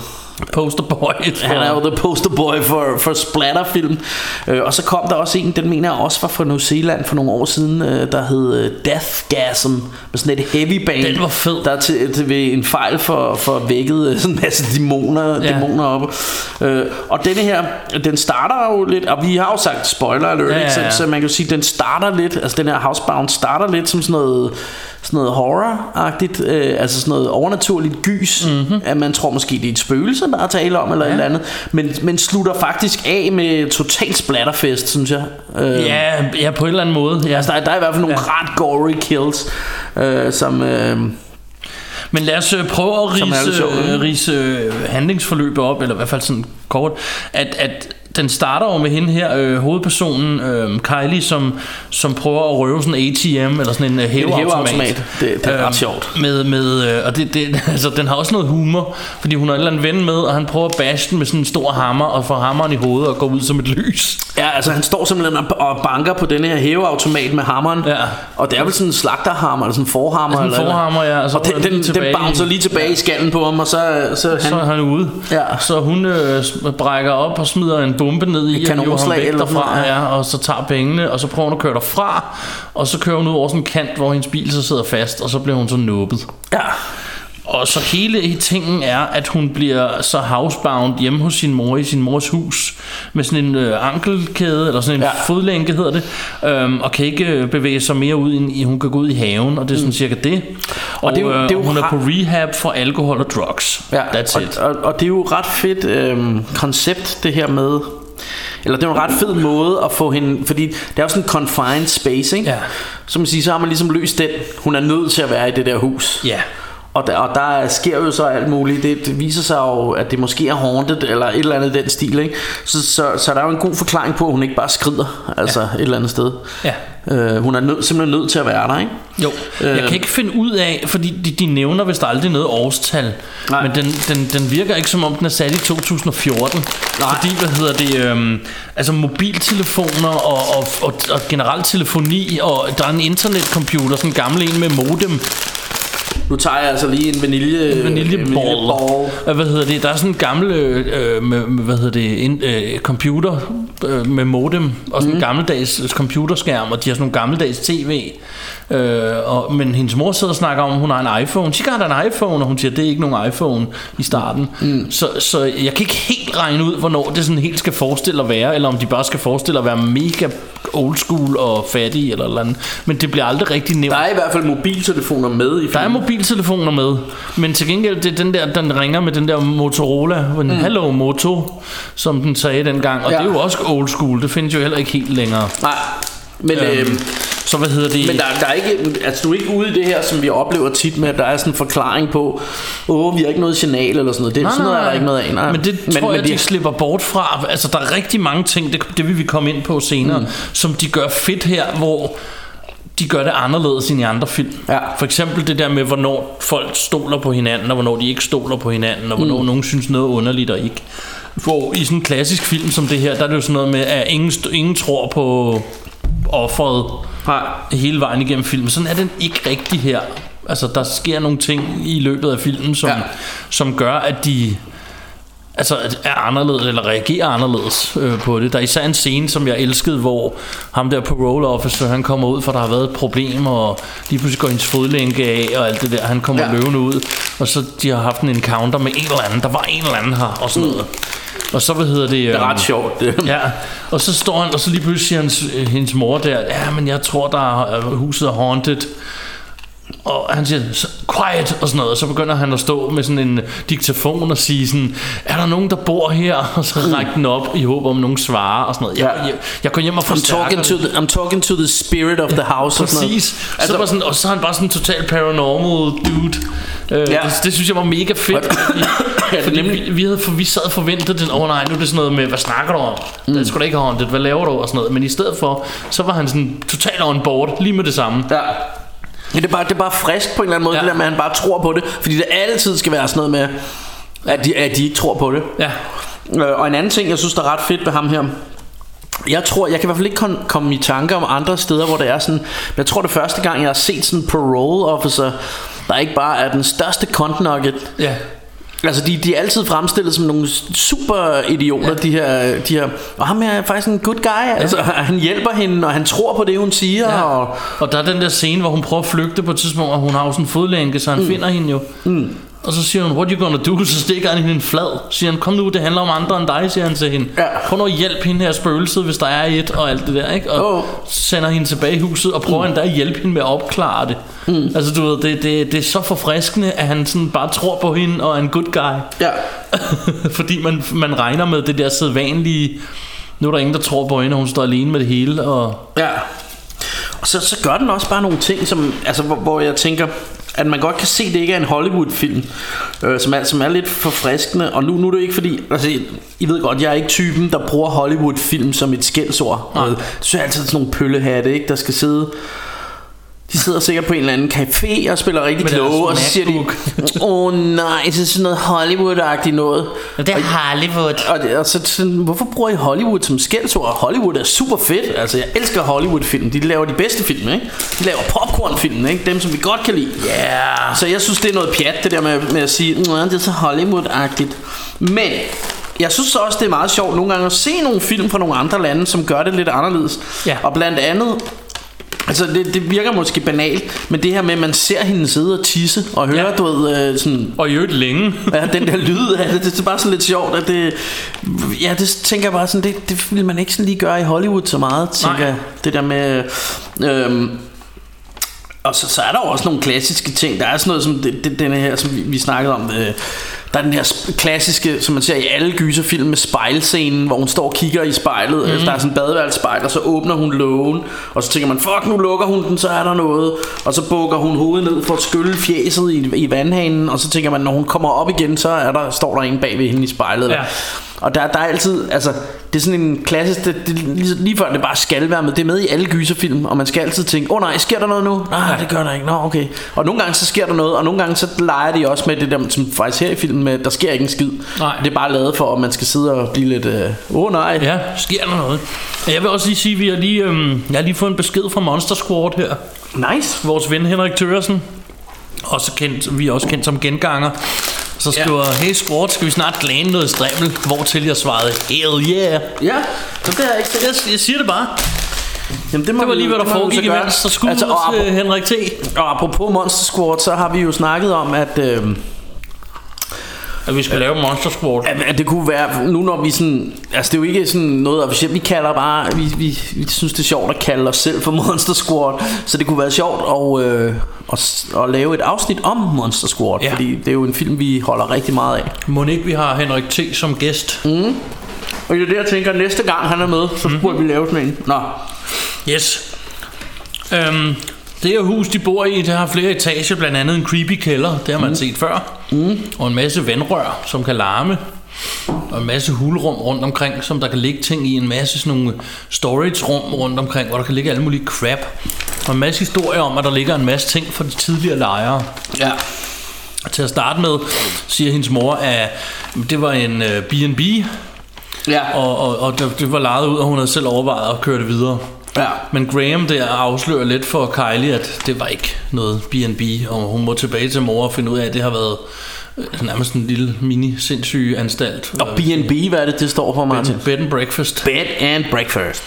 poster boy. Han er jo the poster boy for, for splatterfilm øh, Og så kom der også en Den mener jeg også var fra New Zealand For nogle år siden øh, Der hed øh, Deathgasm Med sådan et heavy band Den var fed. Der til, til ved en fejl for, for vækket øh, Sådan en masse dæmoner, Ja. dæmoner op øh, Og denne her Den starter jo lidt Og vi har jo sagt spoiler alert Ja, ja, ja. Så, så man kan jo sige Den starter lidt Altså den her Housebound starter lidt Som sådan noget sådan noget horror-agtigt, øh, altså sådan noget overnaturligt gys, mm-hmm. at man tror måske det er et spøgelse, der er tale om, eller ja. et eller andet, men, men slutter faktisk af med total splatterfest, synes jeg. Øh, Ja, ja, på en eller anden måde. Ja. Altså, der, er- der er i hvert fald nogle Ja. ret gory kills, øh, som... Øh, Men lad os øh, prøve at rise, ikke? øh, rise øh, handlingsforløbet op, eller i hvert fald sådan kort, at, at den starter jo med hende her, øh, hovedpersonen øh, Kylie, som, som prøver at røve sådan en ATM, eller sådan en øh, hæveautomat. hæveautomat. Det- det er ret sjovt. Med, med, øh, og det, det, altså, den har også noget humor, fordi hun har en eller anden ven med, og han prøver at bashe den med sådan en stor hammer, og får hammeren i hovedet og går ud som et lys. ja, altså han står simpelthen og, banker på den her hæveautomat med hammeren, Ja. og det er vel sådan en slagterhammer, eller sådan en forhammer. Sådan en forhammer, ja, og så Og den, den den, lige den tilbage bouncer i- lige tilbage i skallen på ham, og så, så, han, Så er han ude. Ja. Så hun øh, brækker op og smider en bombe ned i, Et og ham væk derfra, noget, ja. og så tager pengene, og så prøver hun at køre derfra, og så kører hun ud over sådan en kant, hvor hendes bil så sidder fast, og så bliver hun så nubbet. ja. Og så hele tingen er, at hun bliver så housebound hjemme hos sin mor i sin mors hus med sådan en øh, ankelkæde, eller sådan en ja. Fodlænke hedder det, øhm, og kan ikke øh, bevæge sig mere ud, end i, hun kan gå ud i haven, og det er sådan mm. cirka det. Og, det er jo- det er jo og hun er på rehab for alkohol og drugs. Ja, That's it. og, og, og det er jo et ret fedt øhm, koncept det her med eller det er en ret fed måde at få hende Fordi det er jo sådan en confined space ikke? Ja. Så man siger, så har man ligesom løst den Hun er nødt til at være i det der hus Ja. Og der, og der sker jo så alt muligt det, det viser sig jo at det måske er haunted Eller et eller andet i den stil ikke? Så, så, så der er jo en god forklaring på At hun ikke bare skrider Altså ja. et eller andet sted Ja. øh, Hun er nød, simpelthen nødt til at være der ikke? Jo, jeg Øh. kan ikke finde ud af, fordi de, de nævner vist aldrig noget årstal, Nej. men den, den, den virker ikke som om den er sat i 2014, Nej. fordi hvad hedder det, øhm, altså mobiltelefoner og, og, og, og generelt telefoni, og der er en internetcomputer, sådan en gammel en med modem, Nu tager jeg altså lige en vanilje en vaniljeball. Øh, Hvad hedder det? Der er sådan en gammel øh, med, hvad hedder det, en, øh, computer øh, med modem og sådan en gammeldags computerskærm, og de har sådan nogle gammeldags tv. Øh, og, men hendes mor sidder og snakker om, at hun har en iPhone. She got an iPhone, og hun siger, at det er ikke nogen iPhone i starten. Mm. Så, så jeg kan ikke helt regne ud, hvornår det sådan helt skal forestille at være, eller om de bare skal forestille at være mega old school og fattige eller eller andet. Men det bliver aldrig rigtig nævnt. Der er i hvert fald mobiltelefoner med i Der er filmen. Mobiltelefoner med, men til gengæld det er den der, den ringer med den der Motorola, mm. Hello Moto, som den sagde dengang, og ja. Det er jo også old school, det findes jo heller ikke helt længere. Nej, men, Øhm, øhm, så hvad hedder det? men der, der er ikke, altså du er ikke ude i det her, som vi oplever tit med, at der er sådan en forklaring på, åh, vi har ikke noget signal eller sådan noget. Det, Nej, sådan noget er nej, der ikke noget af. Nej. Men det men, tror jeg, de, de slipper bort fra. Altså, der er rigtig mange ting, det, det vil vi komme ind på senere, mm. som de gør fedt her, hvor de gør det anderledes end i andre film. Ja. For eksempel det der med, hvornår folk stoler på hinanden, og hvornår de ikke stoler på hinanden, og hvornår mm. nogen synes noget er underligt og ikke. Hvor i sådan en klassisk film som det her, der er det jo sådan noget med, at ingen, ingen tror på offeret Nej. hele vejen igennem filmen. Sådan er den ikke rigtig her. Altså, der sker nogle ting i løbet af filmen, som, ja. som gør, at de altså, er anderledes, eller reagerer anderledes øh, på det. Der er især en scene, som jeg elskede, hvor ham der parole officer, han kommer ud, for der har været et problem, og lige pludselig går hendes fodlænke af, og alt det der. Han kommer Ja. løvende ud, og så de har haft en encounter med en eller anden. Der var en eller anden her, og sådan noget. Og så, hvad hedder det? Det er øhm, ret sjovt. Det. Ja, og så står han, og så lige pludselig siger hans, hendes mor der, ja, men jeg tror, der er, huset er haunted. Og han siger, "Så- quiet og sådan noget, og så begynder han at stå med sådan en diktafon og sige sådan, er der nogen, der bor her? Og så række den op i håb om, nogen svarer og sådan noget. Jeg, Ja. jeg, jeg går hjem og I'm forstærker talking, to the, I'm talking to the spirit of the house. og sådan noget. Præcis. Altså, så var sådan, og så er han bare sådan en total paranormal dude. Uh, Ja. ja. det, det, synes jeg var mega fedt. Fordi, fordi vi, vi, havde, for, vi sad og forventede den, åh oh, nej, nu er det sådan noget med, hvad snakker du om? Mm. Det skulle da ikke have haunted, hvad laver du? Og sådan noget. Men i stedet for, så var han sådan totalt on board, lige med det samme. Ja. Ja, det, er bare, det er bare frisk på en eller anden måde, ja. Det der med, at han bare tror på det. Fordi det altid skal være sådan noget med, at de, at de ikke tror på det. Ja. Øh, Og en anden ting, jeg synes, der er ret fedt ved ham her, jeg tror, jeg kan i hvert fald ikke komme i tanke om andre steder, hvor det er sådan, men jeg tror det første gang, jeg har set sådan en parole officer, der ikke bare er den største nugget. Ja. Altså, de, de er altid fremstillet som nogle super idioter, ja. de, her, de her. Og ham er faktisk en good guy. Ja. Altså, han hjælper hende, og han tror på det, hun siger. Ja. Og, Og der er den der scene, hvor hun prøver at flygte på et tidspunkt, og hun har jo sådan en fodlænke, så han mm. finder hende jo. Mm. Og så siger hun, what you gonna do? Så stikker han hende en flad. Siger han, kom nu, det handler om andre end dig, siger han til hende. Ja. Prøv nu at hjælpe hende her spøgelset, hvis der er et, og alt det der, ikke? Og Åh. sender hende tilbage i huset, og prøver mm. endda at hjælpe hende med at opklare det. Mm. Altså, du ved, det, det, det er så forfriskende, at han sådan bare tror på hende, og er en good guy. ja. Fordi man, man regner med det der sædvanlige, nu er der ingen, der tror på hende, og hun står alene med det hele, og Ja. Og så, så gør den også bare nogle ting, som, altså, hvor, hvor jeg tænker, at man godt kan se, at det ikke er en Hollywood-film, øh, som, er, som er lidt forfriskende. Og nu, nu er det ikke fordi, altså, I ved godt, jeg er ikke typen, der bruger Hollywood-film som et skældsord. Nej. Og Så er altid sådan nogle pøllehatte, ikke, der skal sidde... De sidder sikkert på en eller anden café og spiller rigtig kloge, og så siger de, åh oh, nej, det er sådan noget Hollywood-agtigt noget. det er Hollywood. Og, det, og så sådan, hvorfor bruger I Hollywood som skældsord? Hollywood er super fedt. Altså, jeg elsker Hollywood-film. De laver de bedste film, ikke? De laver popcorn-film, ikke? Dem, som vi godt kan lide. Yeah. Så jeg synes, det er noget pjat, det der med, med at sige, "Nå, det er så Hollywood-agtigt. Men jeg synes også, det er meget sjovt nogle gange at se nogle film fra nogle andre lande, som gør det lidt anderledes. Ja. Og blandt andet Altså det, det virker måske banalt Men det her med at man ser hende sidde og tisse Og høre Ja. du ved øh, sådan Og i øvrigt længe. Ja, den der lyd af det, det er bare sådan lidt sjovt at det, Ja, det tænker jeg bare sådan Det, det vil man ikke sådan lige gøre i Hollywood så meget Tænker Nej. jeg Det der med øhm, Og så, så er der jo også nogle klassiske ting Der er sådan noget som det, det, denne her Som vi, vi snakkede om øh, Der er den her klassiske Som man ser i alle gyserfilm med spejlscenen Hvor hun står og kigger i spejlet mm. Der er sådan en badeværelsespejl Og så åbner hun lågen Og så tænker man Fuck nu lukker hun den Så er der noget Og så bukker hun hovedet ned For at skylle fjeset i, i vandhanen Og så tænker man Når hun kommer op igen Så er der, står der en bag ved hende i spejlet Ja. og der, der er altid, altså, det er sådan en klassisk, det, det, lige, lige før det bare skal være med, det er med i alle gyserfilm, og man skal altid tænke, åh oh, nej, sker der noget nu? Nej, det gør der ikke, nå okay. Og nogle gange så sker der noget, og nogle gange så leger de også med det der, som faktisk her i filmen, med, der sker ikke en skid. Nej. Det er bare lavet for, at man skal sidde og blive lidt, åh øh, oh, nej. Ja, sker der noget. Jeg vil også lige sige, at vi har lige, øhm, jeg har lige fået en besked fra Monster Squad her. Nice. Vores ven Henrik Thøresen. Også kendt, vi er også kendt som genganger. Så skriver, ja. hey Squad, skal vi snart glæne noget strimmel? Hvortil jeg svarede, hell yeah. Ja, så det er ikke. Jeg, jeg siger det bare. Jamen, det, må Det var lige, hvad der foregik imens. Så skud altså, og, til apropos, Henrik T. og apropos Monster Squad, så har vi jo snakket om, at... Øh, At vi skal lave Monster Squad. At, at det kunne være, nu når vi sådan, altså det er jo ikke sådan noget officielt, vi kalder bare, vi, vi, vi synes det er sjovt at kalde os selv for Monster Squad, så det kunne være sjovt at, øh, at, at lave et afsnit om Monster Squad, Ja. fordi det er jo en film, vi holder rigtig meget af. Må ikke vi har Henrik T. som gæst? Mm. Og det er det, jeg tænker, næste gang han er med, så burde vi lave sådan en. Nå, Yes. Øhm, Det her hus, de bor i, det har flere etager, blandt andet en creepy kælder, det har man mm. set før. Mm. Og en masse vandrør, som kan larme. Og en masse hulrum rundt omkring, som der kan ligge ting i. En masse sådan nogle storage-rum rundt omkring, hvor der kan ligge alle mulige crap. Og en masse historier om, at der ligger en masse ting fra de tidligere lejere. Ja. Og til at starte med, siger hendes mor, at det var en øh, B&B, Ja. og, og, og det, det var lejet ud, og hun havde selv overvejet at køre det videre. Ja. Men Graham der afslører lidt for Kylie, at det var ikke noget B&B, og hun må tilbage til mor og finde ud af, at det har været øh, nærmest en lille mini sindssyge anstalt. Og B&B, hvad er det, det står for, Martin? Bed and breakfast. Bed and breakfast.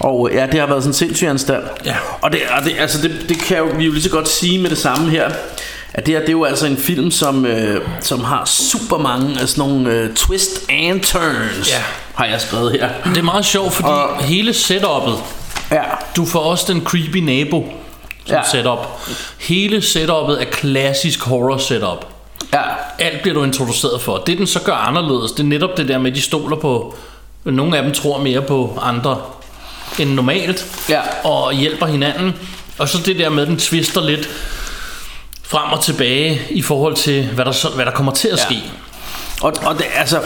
Og ja, det har været sådan en sindssyg anstalt. Ja. Og, det, og det, altså det, det kan jo, vi jo lige så godt sige med det samme her, at det her, det er jo altså en film, som, øh, som har super mange af sådan nogle øh, twist and turns, Ja. har jeg skrevet her. Det er meget sjovt, fordi Og- hele setup'et, Ja, du får også den creepy nabo som Ja. setup. Hele setup'et er klassisk horror setup. ja, Alt bliver du introduceret for. Det den så gør anderledes, det er netop det der med, at de stoler på, nogle af dem tror mere på andre end normalt, Ja. og hjælper hinanden. Og så det der med, at den twister lidt frem og tilbage i forhold til, hvad der, så, hvad der kommer til at ske. Og, og det, altså,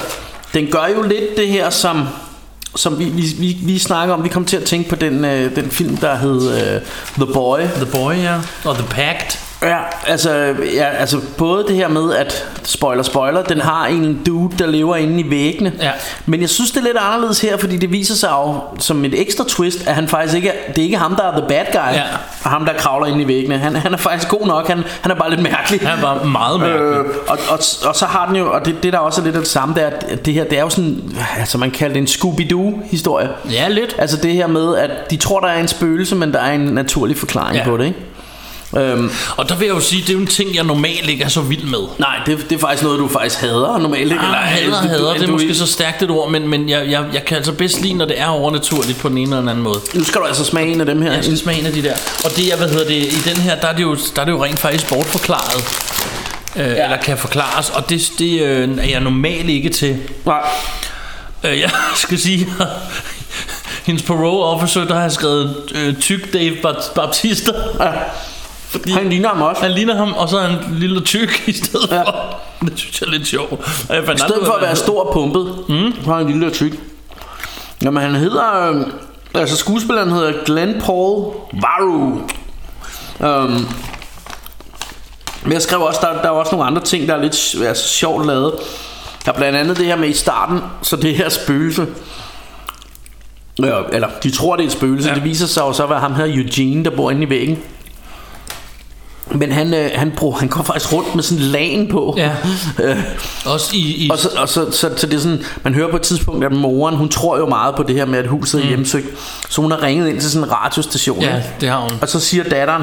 den gør jo lidt det her, som, som vi, vi, vi, vi snakker om. Vi kom til at tænke på den, øh, den film, der hed øh, The Boy. The Boy, ja. Og The Pact. Ja, altså, ja, altså både det her med, at spoiler, spoiler, den har en dude, der lever inde i væggene. Ja. Men jeg synes, det er lidt anderledes her, fordi det viser sig jo som et ekstra twist, at han faktisk ikke er, det er ikke ham, der er the bad guy, Ja. og ham, der kravler ind i væggene. Han, han er faktisk god nok, han, han er bare lidt mærkelig. Han var meget mærkelig. Øh, og, og, og, så har den jo, og det, det der også er lidt af det samme, det er, at det her, det er jo sådan, altså man kalder det en Scooby-Doo-historie. Ja, lidt. Altså det her med, at de tror, der er en spøgelse, men der er en naturlig forklaring Ja. på det, ikke? Øhm, Og der vil jeg jo sige, det er jo en ting, jeg normalt ikke er så vild med. Nej, det, det er faktisk noget, du faktisk hader normalt. Ikke? Ah, hader, du- hader, det er du- måske så stærkt et ord, men, men jeg, jeg, jeg kan altså bedst lide, når det er overnaturligt på den ene eller den anden måde. Nu skal du altså smage en af dem her. Jeg skal smage en af de der. Og det, jeg, hvad hedder det, i den her, der er det jo, der er det jo rent faktisk bortforklaret. Øh, ja. Eller kan forklares, og det, det øh, er jeg normalt ikke til. Nej. Øh, jeg skal sige, hendes parole officer, der har skrevet øh, tyk Dave Baptista. Ja. Fordi Han ligner ham også. han ligner ham, og så er han lille tyk i stedet Ja. for. Det synes jeg er lidt sjovt. Jeg I stedet for at være stor og pumpet, mm. så er han lille og tyk. Jamen han hedder, øh, altså skuespilleren hedder Glenn Paul Varu. Um, men jeg skrev også, der, der er også nogle andre ting, der er lidt altså, sjovt lavet. Der er blandt andet det her med i starten, så det her spøgelse, Ja, eller de tror det er et spøgelse ja. Det viser sig jo så at være ham her Eugene Der bor inde i væggen Men han, øh, han, bruger, han går faktisk rundt med sådan en lagen på Ja. Øh, Også i, i og, så, og så, så, så det er sådan Man hører på et tidspunkt at moren Hun tror jo meget på det her med at huset er Mm. hjemsøgt Så hun har ringet ind til sådan en radiostation Ja, det har hun. Og så siger datteren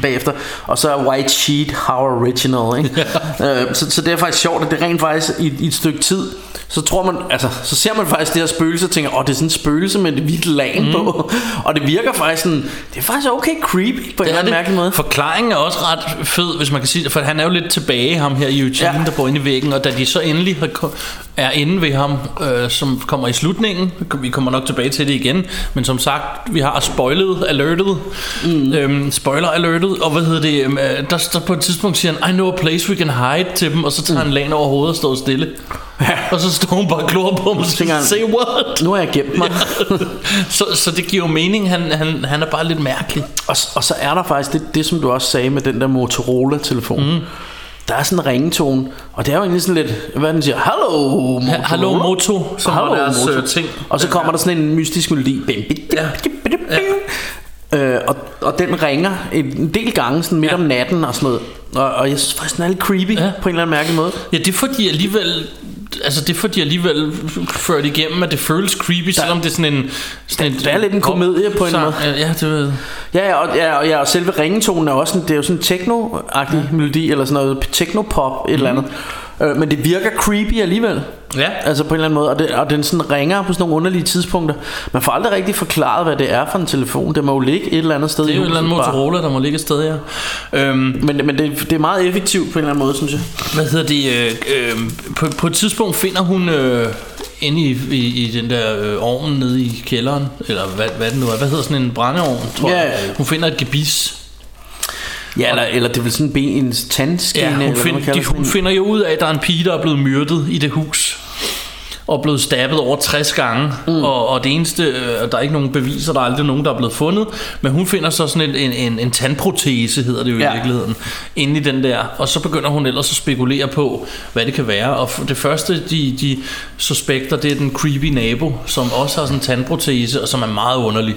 bagefter Og så er White Sheet How Original ikke? øh, så, så det er faktisk sjovt At det rent faktisk i, i et stykke tid så tror man, altså, så ser man faktisk det her spøgelse og tænker, åh, det er sådan et spøgelse med et hvidt lag mm. på. Og det virker faktisk sådan, det er faktisk okay creepy på en eller anden mærkelig måde. Forklaringen er også ret fed, hvis man kan sige det, for han er jo lidt tilbage, ham her Eugene, Ja. der bor inde i væggen, og da de så endelig har er inde ved ham, øh, som kommer i slutningen, vi kommer nok tilbage til det igen, men som sagt, vi har spoilet alertet, mm. øhm, spoiler alertet, og hvad hedder det, øhm, øh, der, der på et tidspunkt siger han, I know a place we can hide til dem, og så tager han lagen over hovedet og står stille. Og så står hun bare og glor på ham og siger, say what? Nu har jeg gemt mig. så, så det giver jo mening, han, han, han er bare lidt mærkelig. Og, og så er der faktisk det, det, som du også sagde med den der Motorola-telefon. Mm. Der er sådan en ringetone, og det er jo egentlig sådan lidt, hvad den siger, Hallo Motorola. Hallo Moto, som var deres, øh, ting. Og så kommer der sådan en mystisk melodi. Ja. Øh, og, og den ringer en del gange sådan midt Ja. om natten og sådan noget. Og, og jeg synes faktisk, den er lidt creepy Ja. på en eller anden mærkelig måde. Ja, det er fordi alligevel Altså det er fordi alligevel ført igennem At det føles creepy Selvom det er sådan en sådan det er lidt en komedie på en måde. Ja, det ved Ja, ja, og, ja, og, ja, og selve ringetonen er også sådan, det er jo sådan en techno-agtig ja. melodi, eller sådan noget techno-pop, et eller andet. Øh, men det virker creepy alligevel. Ja. Altså på en eller anden måde, og, det, og den sådan ringer på sådan nogle underlige tidspunkter. Man får aldrig rigtig forklaret, hvad det er for en telefon. Det må jo ligge et eller andet sted Det er jo en eller anden huset bare. Motorola Der må ligge et sted her øhm, Men, men det, det er meget effektivt på en eller anden måde, synes jeg. Hvad hedder det øh, øh, på, på et tidspunkt finder hun øh, Inde i, i, i den der øh, ovn Nede i kælderen Eller hvad, hvad det nu er. Hvad hedder sådan en brændeovn tror Ja, jeg. Hun finder et gebis. Ja, eller, eller det er vel sådan en, en tandskinne, Ja, hun, eller find, kalder de, hun finder jo ud af, at der er en pige, der er blevet myrdet i det hus og blevet stabbet over 60 gange mm. og, og det eneste, øh, der er ikke nogen beviser, der er aldrig nogen, der er blevet fundet men hun finder så sådan en, en, en, en tandprotese, hedder det jo ja. I virkeligheden inde i den der, og så begynder hun ellers at spekulere på, hvad det kan være og det første, de, de suspekter, det er den creepy nabo, som også har sådan en tandprotese, og som er meget underlig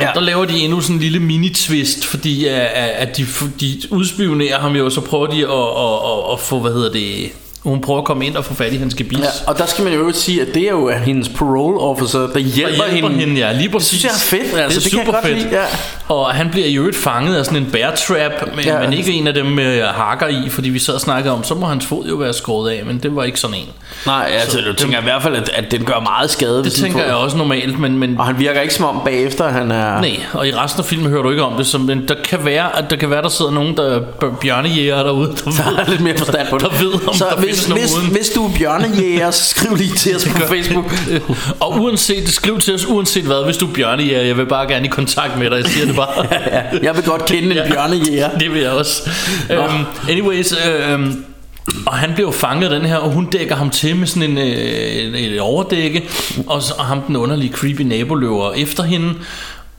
Ja. Ja. Der laver de endnu sådan en lille mini-twist, fordi at, at at de, de udspionerer ham jo, og så prøver de at, at, at, at få, hvad hedder det, hun prøver at komme ind og få fat i hans gebis. Ja, og der skal man jo øvrigt sige, at det er jo hendes parole officer, der hjælper, hjælper hende, hende, ja, lige Det præcis. synes jeg er fedt, altså, det, det, er kan jeg super fedt. lide. Ja. Og han bliver i øvrigt fanget af sådan en bear trap, men, ja. Men ikke en af dem med hakker i, fordi vi sad og snakkede om, så må hans fod jo være skåret af, men det var ikke sådan en. Nej, altså, jeg tænker i hvert fald, at, at den gør meget skade. Det tænker jeg også normalt, men, men Og han virker ikke som om bagefter, han er... Nej, og i resten af filmen hører du ikke om det, så, men der kan være, at der kan være, der sidder nogen, der er bjørnejæger derude, der Der ved, er lidt mere forstand på det. der ved, om så der hvis, hvis, uden. hvis du er bjørnejæger, så skriv lige til os på Facebook. Og uanset, skriv til os uanset hvad, hvis du er bjørnejæger, jeg vil bare gerne i kontakt med dig, jeg siger det bare. Ja, jeg vil godt kende en bjørnejæger. Det vil jeg også. Um, anyways, um, og han bliver fanget den her, og hun dækker ham til med sådan en, øh, et, et overdække, og, så, og ham den underlige creepy nabo løber efter hende,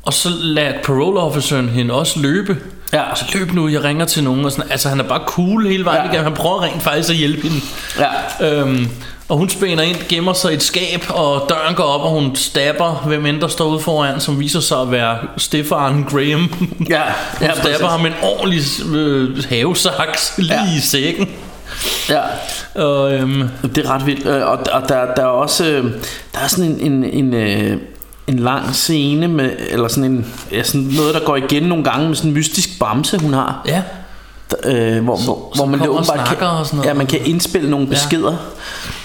og så lader parole officeren hende også løbe. Ja. Så løb nu, jeg ringer til nogen. Og sådan, altså han er bare cool hele vejen Ja. igennem. Han prøver rent faktisk at hjælpe hende. Ja. Øhm, og hun spænder ind, gemmer sig i et skab, og døren går op, og hun stabber, hvem end der står ude foran, som viser sig at være Stefan Graham. Ja, Hun ja, stabber ham med en ordentlig øh, havesaks lige Ja. ja. i sækken. Ja, Og, øhm, det er ret vildt. Øh, Og, og der, der er også øh, der er sådan en, en, en, øh, en lang scene med, eller sådan, en, ja, sådan noget, der går igen nogle gange med sådan en mystisk bamse, hun har. ja, øh, hvor, hvor, hvor man og åbenbart kan, og sådan noget. Ja, man kan indspille nogle beskeder.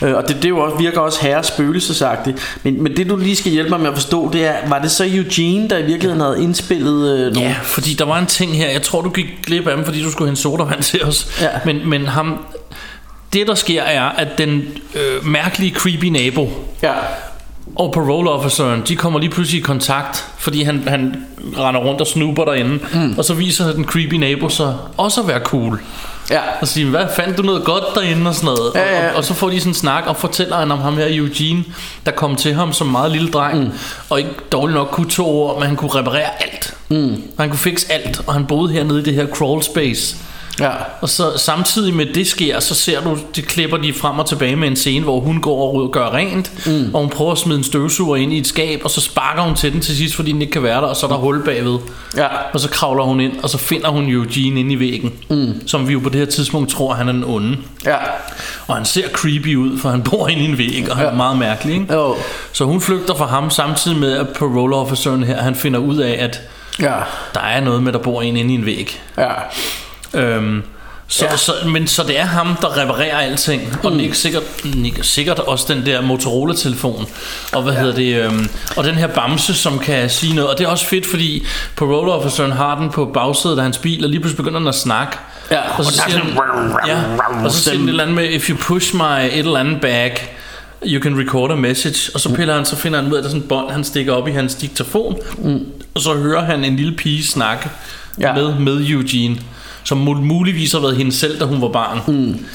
Ja. Øh, og det, det jo også, virker også herre spøgelsesagtigt. Men, men det du lige skal hjælpe mig med at forstå, det er, var det så Eugene, der i virkeligheden havde indspillet øh, nogle... ja, fordi der var en ting her. Jeg tror, du gik glip af dem, fordi du skulle hente sodavand til os. Ja. Men, men ham... Det, der sker, er, at den øh, mærkelige, creepy nabo, Ja. Og parole officeren, de kommer lige pludselig i kontakt, fordi han, han render rundt og snuber derinde. Mm. Og så viser den creepy nabo sig også at være cool. Ja. Og siger, hvad fandt du noget godt derinde og sådan noget. Ja, ja. Og, og, og, så får de sådan en snak, og fortæller han om ham her Eugene, der kom til ham som meget lille dreng, mm. og ikke dårligt nok kunne to ord, men han kunne reparere alt. Mm. Han kunne fikse alt, og han boede hernede i det her crawl space. Ja. Og så samtidig med det sker, så ser du, det klipper de frem og tilbage med en scene, hvor hun går og gør rent, mm. og hun prøver at smide en støvsuger ind i et skab, og så sparker hun til den til sidst, fordi den ikke kan være der, og så er der hul bagved. Ja. Og så kravler hun ind, og så finder hun Eugene inde i væggen, mm. som vi jo på det her tidspunkt tror, han er den onde. Ja. Og han ser creepy ud, for han bor inde i en væg, og han er meget mærkelig. Ikke? Jo. Så hun flygter fra ham, samtidig med, at parole officeren her, han finder ud af, at Ja. der er noget med, der bor en inde i en væg. Ja. Øhm, så, Ja. så, men så det er ham, der reparerer alting Og mm. ikke sikkert, ikke sikkert også den der Motorola-telefon Og hvad ja. hedder det øhm, Og den her bamse, som kan sige noget Og det er også fedt, fordi parole officeren har den på bagsædet af hans bil Og lige pludselig begynder den at snakke Ja. og så siger den, ja, og så siger den et eller andet med If you push my et eller andet bag You can record a message Og så piller han, så finder han ud af, at der er sådan et bånd Han stikker op i hans diktafon mm. Og så hører han en lille pige snakke ja. med, med Eugene Som mul- muligvis har været hende selv, da hun var barn mm.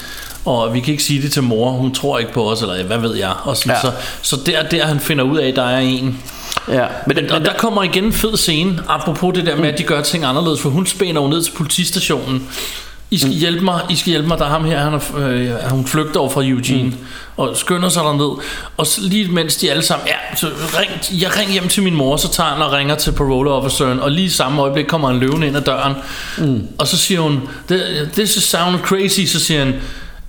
Og vi kan ikke sige det til mor Hun tror ikke på os, eller hvad ved jeg og sådan, Ja. så, så der, der han finder ud af, at der er en Ja. Men, men, og der kommer igen en fed scene Apropos det der med, at de gør ting anderledes For hun spænder jo ned til politistationen I skal hjælpe mig, I skal hjælpe mig. Der er ham her, han er, øh, hun flygter over fra Eugene mm. Og skynder sig derned. Og så lige mens de alle sammen Ja, så ring, jeg ringer hjem til min mor Så tager han og ringer til parole officeren Og lige i samme øjeblik kommer han løvende ind ad døren. Mm. Og så siger hun This is sound crazy. Så siger han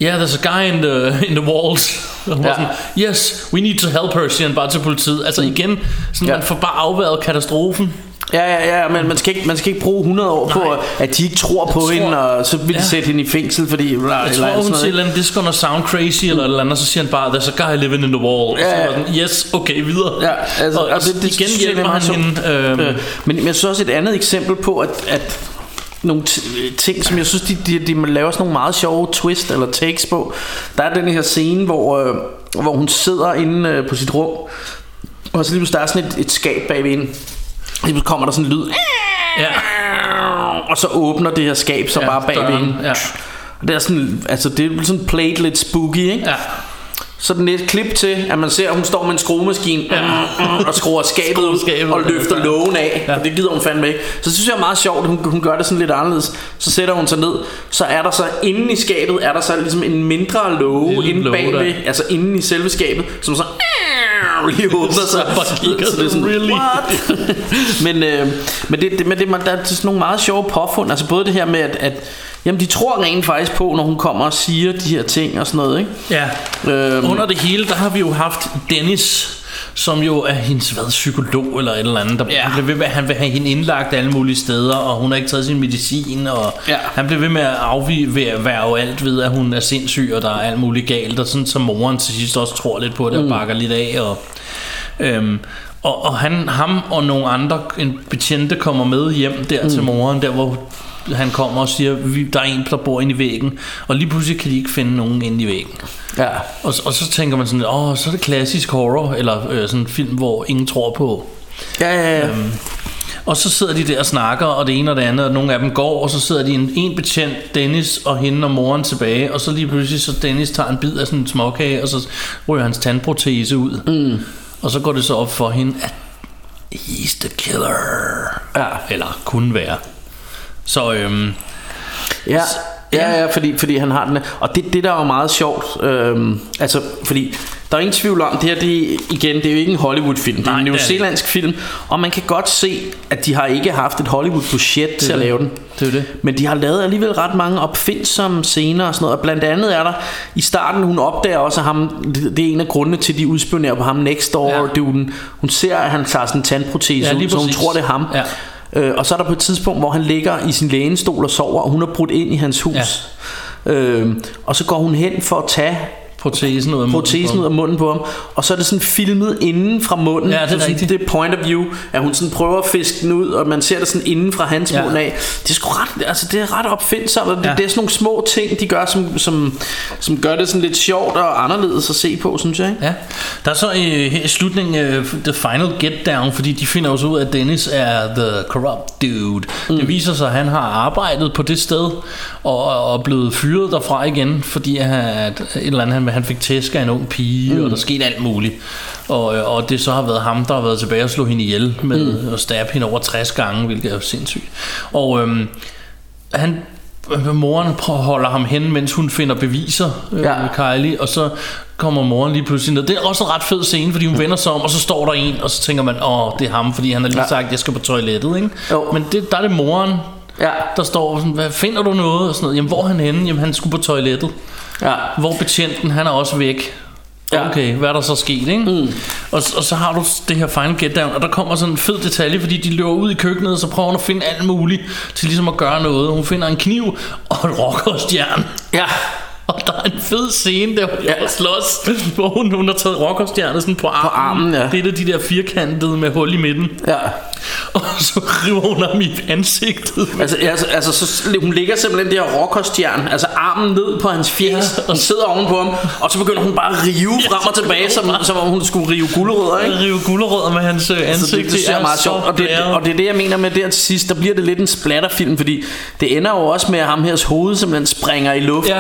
Yeah, there's a guy in the, in the walls. Ja. sådan, Yes, we need to help her Siger han bare til politiet. Altså igen, sådan, ja. man får bare afværet katastrofen Ja, ja, ja, men man skal ikke, man skal ikke bruge 100 år Nej. på, at de ikke tror på Jeg hende, tror- og så vil de Ja. sætte hende i fængsel, fordi... Eller, Jeg eller tror, hun siger, noget, this gonna sound crazy eller eller andet, og så siger han bare, there's a guy living in the wall. Ja, Ja. Så er yes, okay, videre. Ja, altså, og, og det- det igen det er hjælper han hende. Øhm, Øh, men, jeg synes også et andet eksempel på, at, at nogle ting, som jeg synes, de, de, de laver sådan nogle meget sjove twist eller takes på. Der er den her scene, hvor, øh, hvor hun sidder inde øh, på sit rum, og så lige pludselig der er sådan et, et skab bagved hende. Pludselig kommer der sådan en lyd. ja. og så åbner det her skab så Ja, bare bag ved døren, hende. ja. Og det er sådan, altså det er sådan played lidt spooky, ikke? Ja. Så den et klip til, at man ser, at hun står med en skruemaskine ja. og skruer skabet ud skabet og løfter ja. lågen af. Ja. Og det gider hun fandme ikke. Så det synes jeg er meget sjovt, at hun, hun gør det sådan lidt anderledes. Så sætter hun sig ned. Så er der så inde i skabet, er der så ligesom en mindre låge inde bagved, der. altså inde i selve skabet, som så lige åbner sig. Så det er sådan, really? what? men, øh, men, det, det, men det, man, der er sådan nogle meget sjove påfund. Altså både det her med, at, at jamen, de tror rent faktisk på, når hun kommer og siger de her ting og sådan noget. Ikke? Ja. Øhm. Under det hele, der har vi jo haft Dennis, som jo er hendes hvad, psykolog eller et eller andet. Der Ja. bliver ved med, at han vil have hende indlagt alle mulige steder, og hun har ikke taget sin medicin, og Ja. han bliver ved med at afværge alt ved, at hun er sindssyg, og der er alt muligt galt, og sådan som moren til sidst også tror lidt på det, og bakker lidt af, og... Øhm, og, og han, ham og nogle andre en betjente kommer med hjem der mm. til moren, der hvor han kommer og siger, der er en, der bor inde i væggen, og lige pludselig kan de ikke finde nogen inde i væggen. Ja. Og, og så tænker man sådan, åh, så er det klassisk horror, eller øh, sådan en film, hvor ingen tror på. Ja, ja, ja. Øhm, og så sidder de der og snakker, og det ene og det andet, og nogle af dem går, og så sidder de en, en betjent, Dennis og hende og moren tilbage, og så lige pludselig, så Dennis tager en bid af sådan en småkage, og så ryger hans tandprotese ud. Mm. Og så går det så op for hende, at he's the killer. Ja. Eller kunne være. Så øhm, Ja, ja, ja. fordi, fordi han har den Og det, det der er jo meget sjovt Øhm, Altså fordi Der er ingen tvivl om Det her det, igen Det er jo ikke en Hollywood-film. Det er Nej, en er newzealandsk film. Og man kan godt se At de har ikke haft et Hollywood-budget til at det. lave den. Det er det. Men de har lavet alligevel ret mange opfindsomme scener og sådan noget. Og blandt andet er der I starten hun opdager også at ham Det, er en af grundene til at de udspionerer på ham Next door Ja. det, hun, hun ser at han tager sådan en tandprotese Ja, ud Så hun tror det er ham. Ja. Øh, og så er der på et tidspunkt, hvor han ligger i sin lænestol og sover, og hun har brudt ind i hans hus. Ja. Øh, og så går hun hen for at tage protesen ud af munden protesen ud af munden på ham, og så er det sådan filmet inden fra munden. Ja, det er Så sådan, rigtigt. Det point of view, at hun sådan prøver at fiske den ud, og man ser det sådan inden fra hans Ja. mund af. Det er sgu ret, altså det er ret opfindsomt, og det, Ja. det er sådan nogle små ting, de gør, som, som, som gør det sådan lidt sjovt og anderledes at se på, synes jeg. Ikke? Ja, der er så øh, her i slutningen uh, The Final Get Down, fordi de finder også ud af, at Dennis er the corrupt dude. Mm. Det viser sig, at han har arbejdet på det sted, og, og blevet fyret derfra igen, fordi han, at et eller andet, han, han fik tæsk af en ung pige, mm. og der skete alt muligt. Og, øh, og det så har været ham, der har været tilbage og slå hende ihjel med mm. at stabbe hende over 60 gange, hvilket er sindssygt. Og øhm, han moren prøver- holder ham hen, mens hun finder beviser, øh, Ja. Kylie, og så kommer moren lige pludselig ned. Det er også en ret fed scene, fordi hun vender sig om, og så står der en, og så tænker man, åh, det er ham, fordi han har lige Ja. sagt, jeg skal på toilettet, ikke? Jo. Men det, der er det moren, Ja. der står sådan, hvad, finder du noget? Og sådan noget. Jamen, hvor er han henne? Jamen, han skulle på toilettet. Ja. Hvor betjenten, han er også væk. Ja. Okay, hvad er der så sket, ikke? Mm. Og, og så har du det her final get down, og der kommer sådan en fed detalje, fordi de løber ud i køkkenet, og så prøver hun at finde alt muligt til ligesom at gøre noget. Hun finder en kniv og et rockerstjern. Ja. Og der er en fed scene der, de Ja. slås, hvor hun, hun har taget rockerstjernet sådan på armen. armen, ja. Det er de der firkantede med hul i midten. Ja. Og så river hun ham i ansigtet. Altså, altså, altså så, hun ligger simpelthen det her rockerstjern, altså armen ned på hans fjes, Ja. og sidder ovenpå ham, og så begynder hun bare at rive Ja, frem og tilbage, som, hun som om hun skulle rive gulerødder, ikke? Rive gulerødder med hans øh, ansigt. Altså, det, det, jeg er meget sjovt og det, og det er det jeg mener med der til sidst Der bliver det lidt en splatterfilm Fordi det ender jo også med at ham hers hoved Simpelthen springer i luften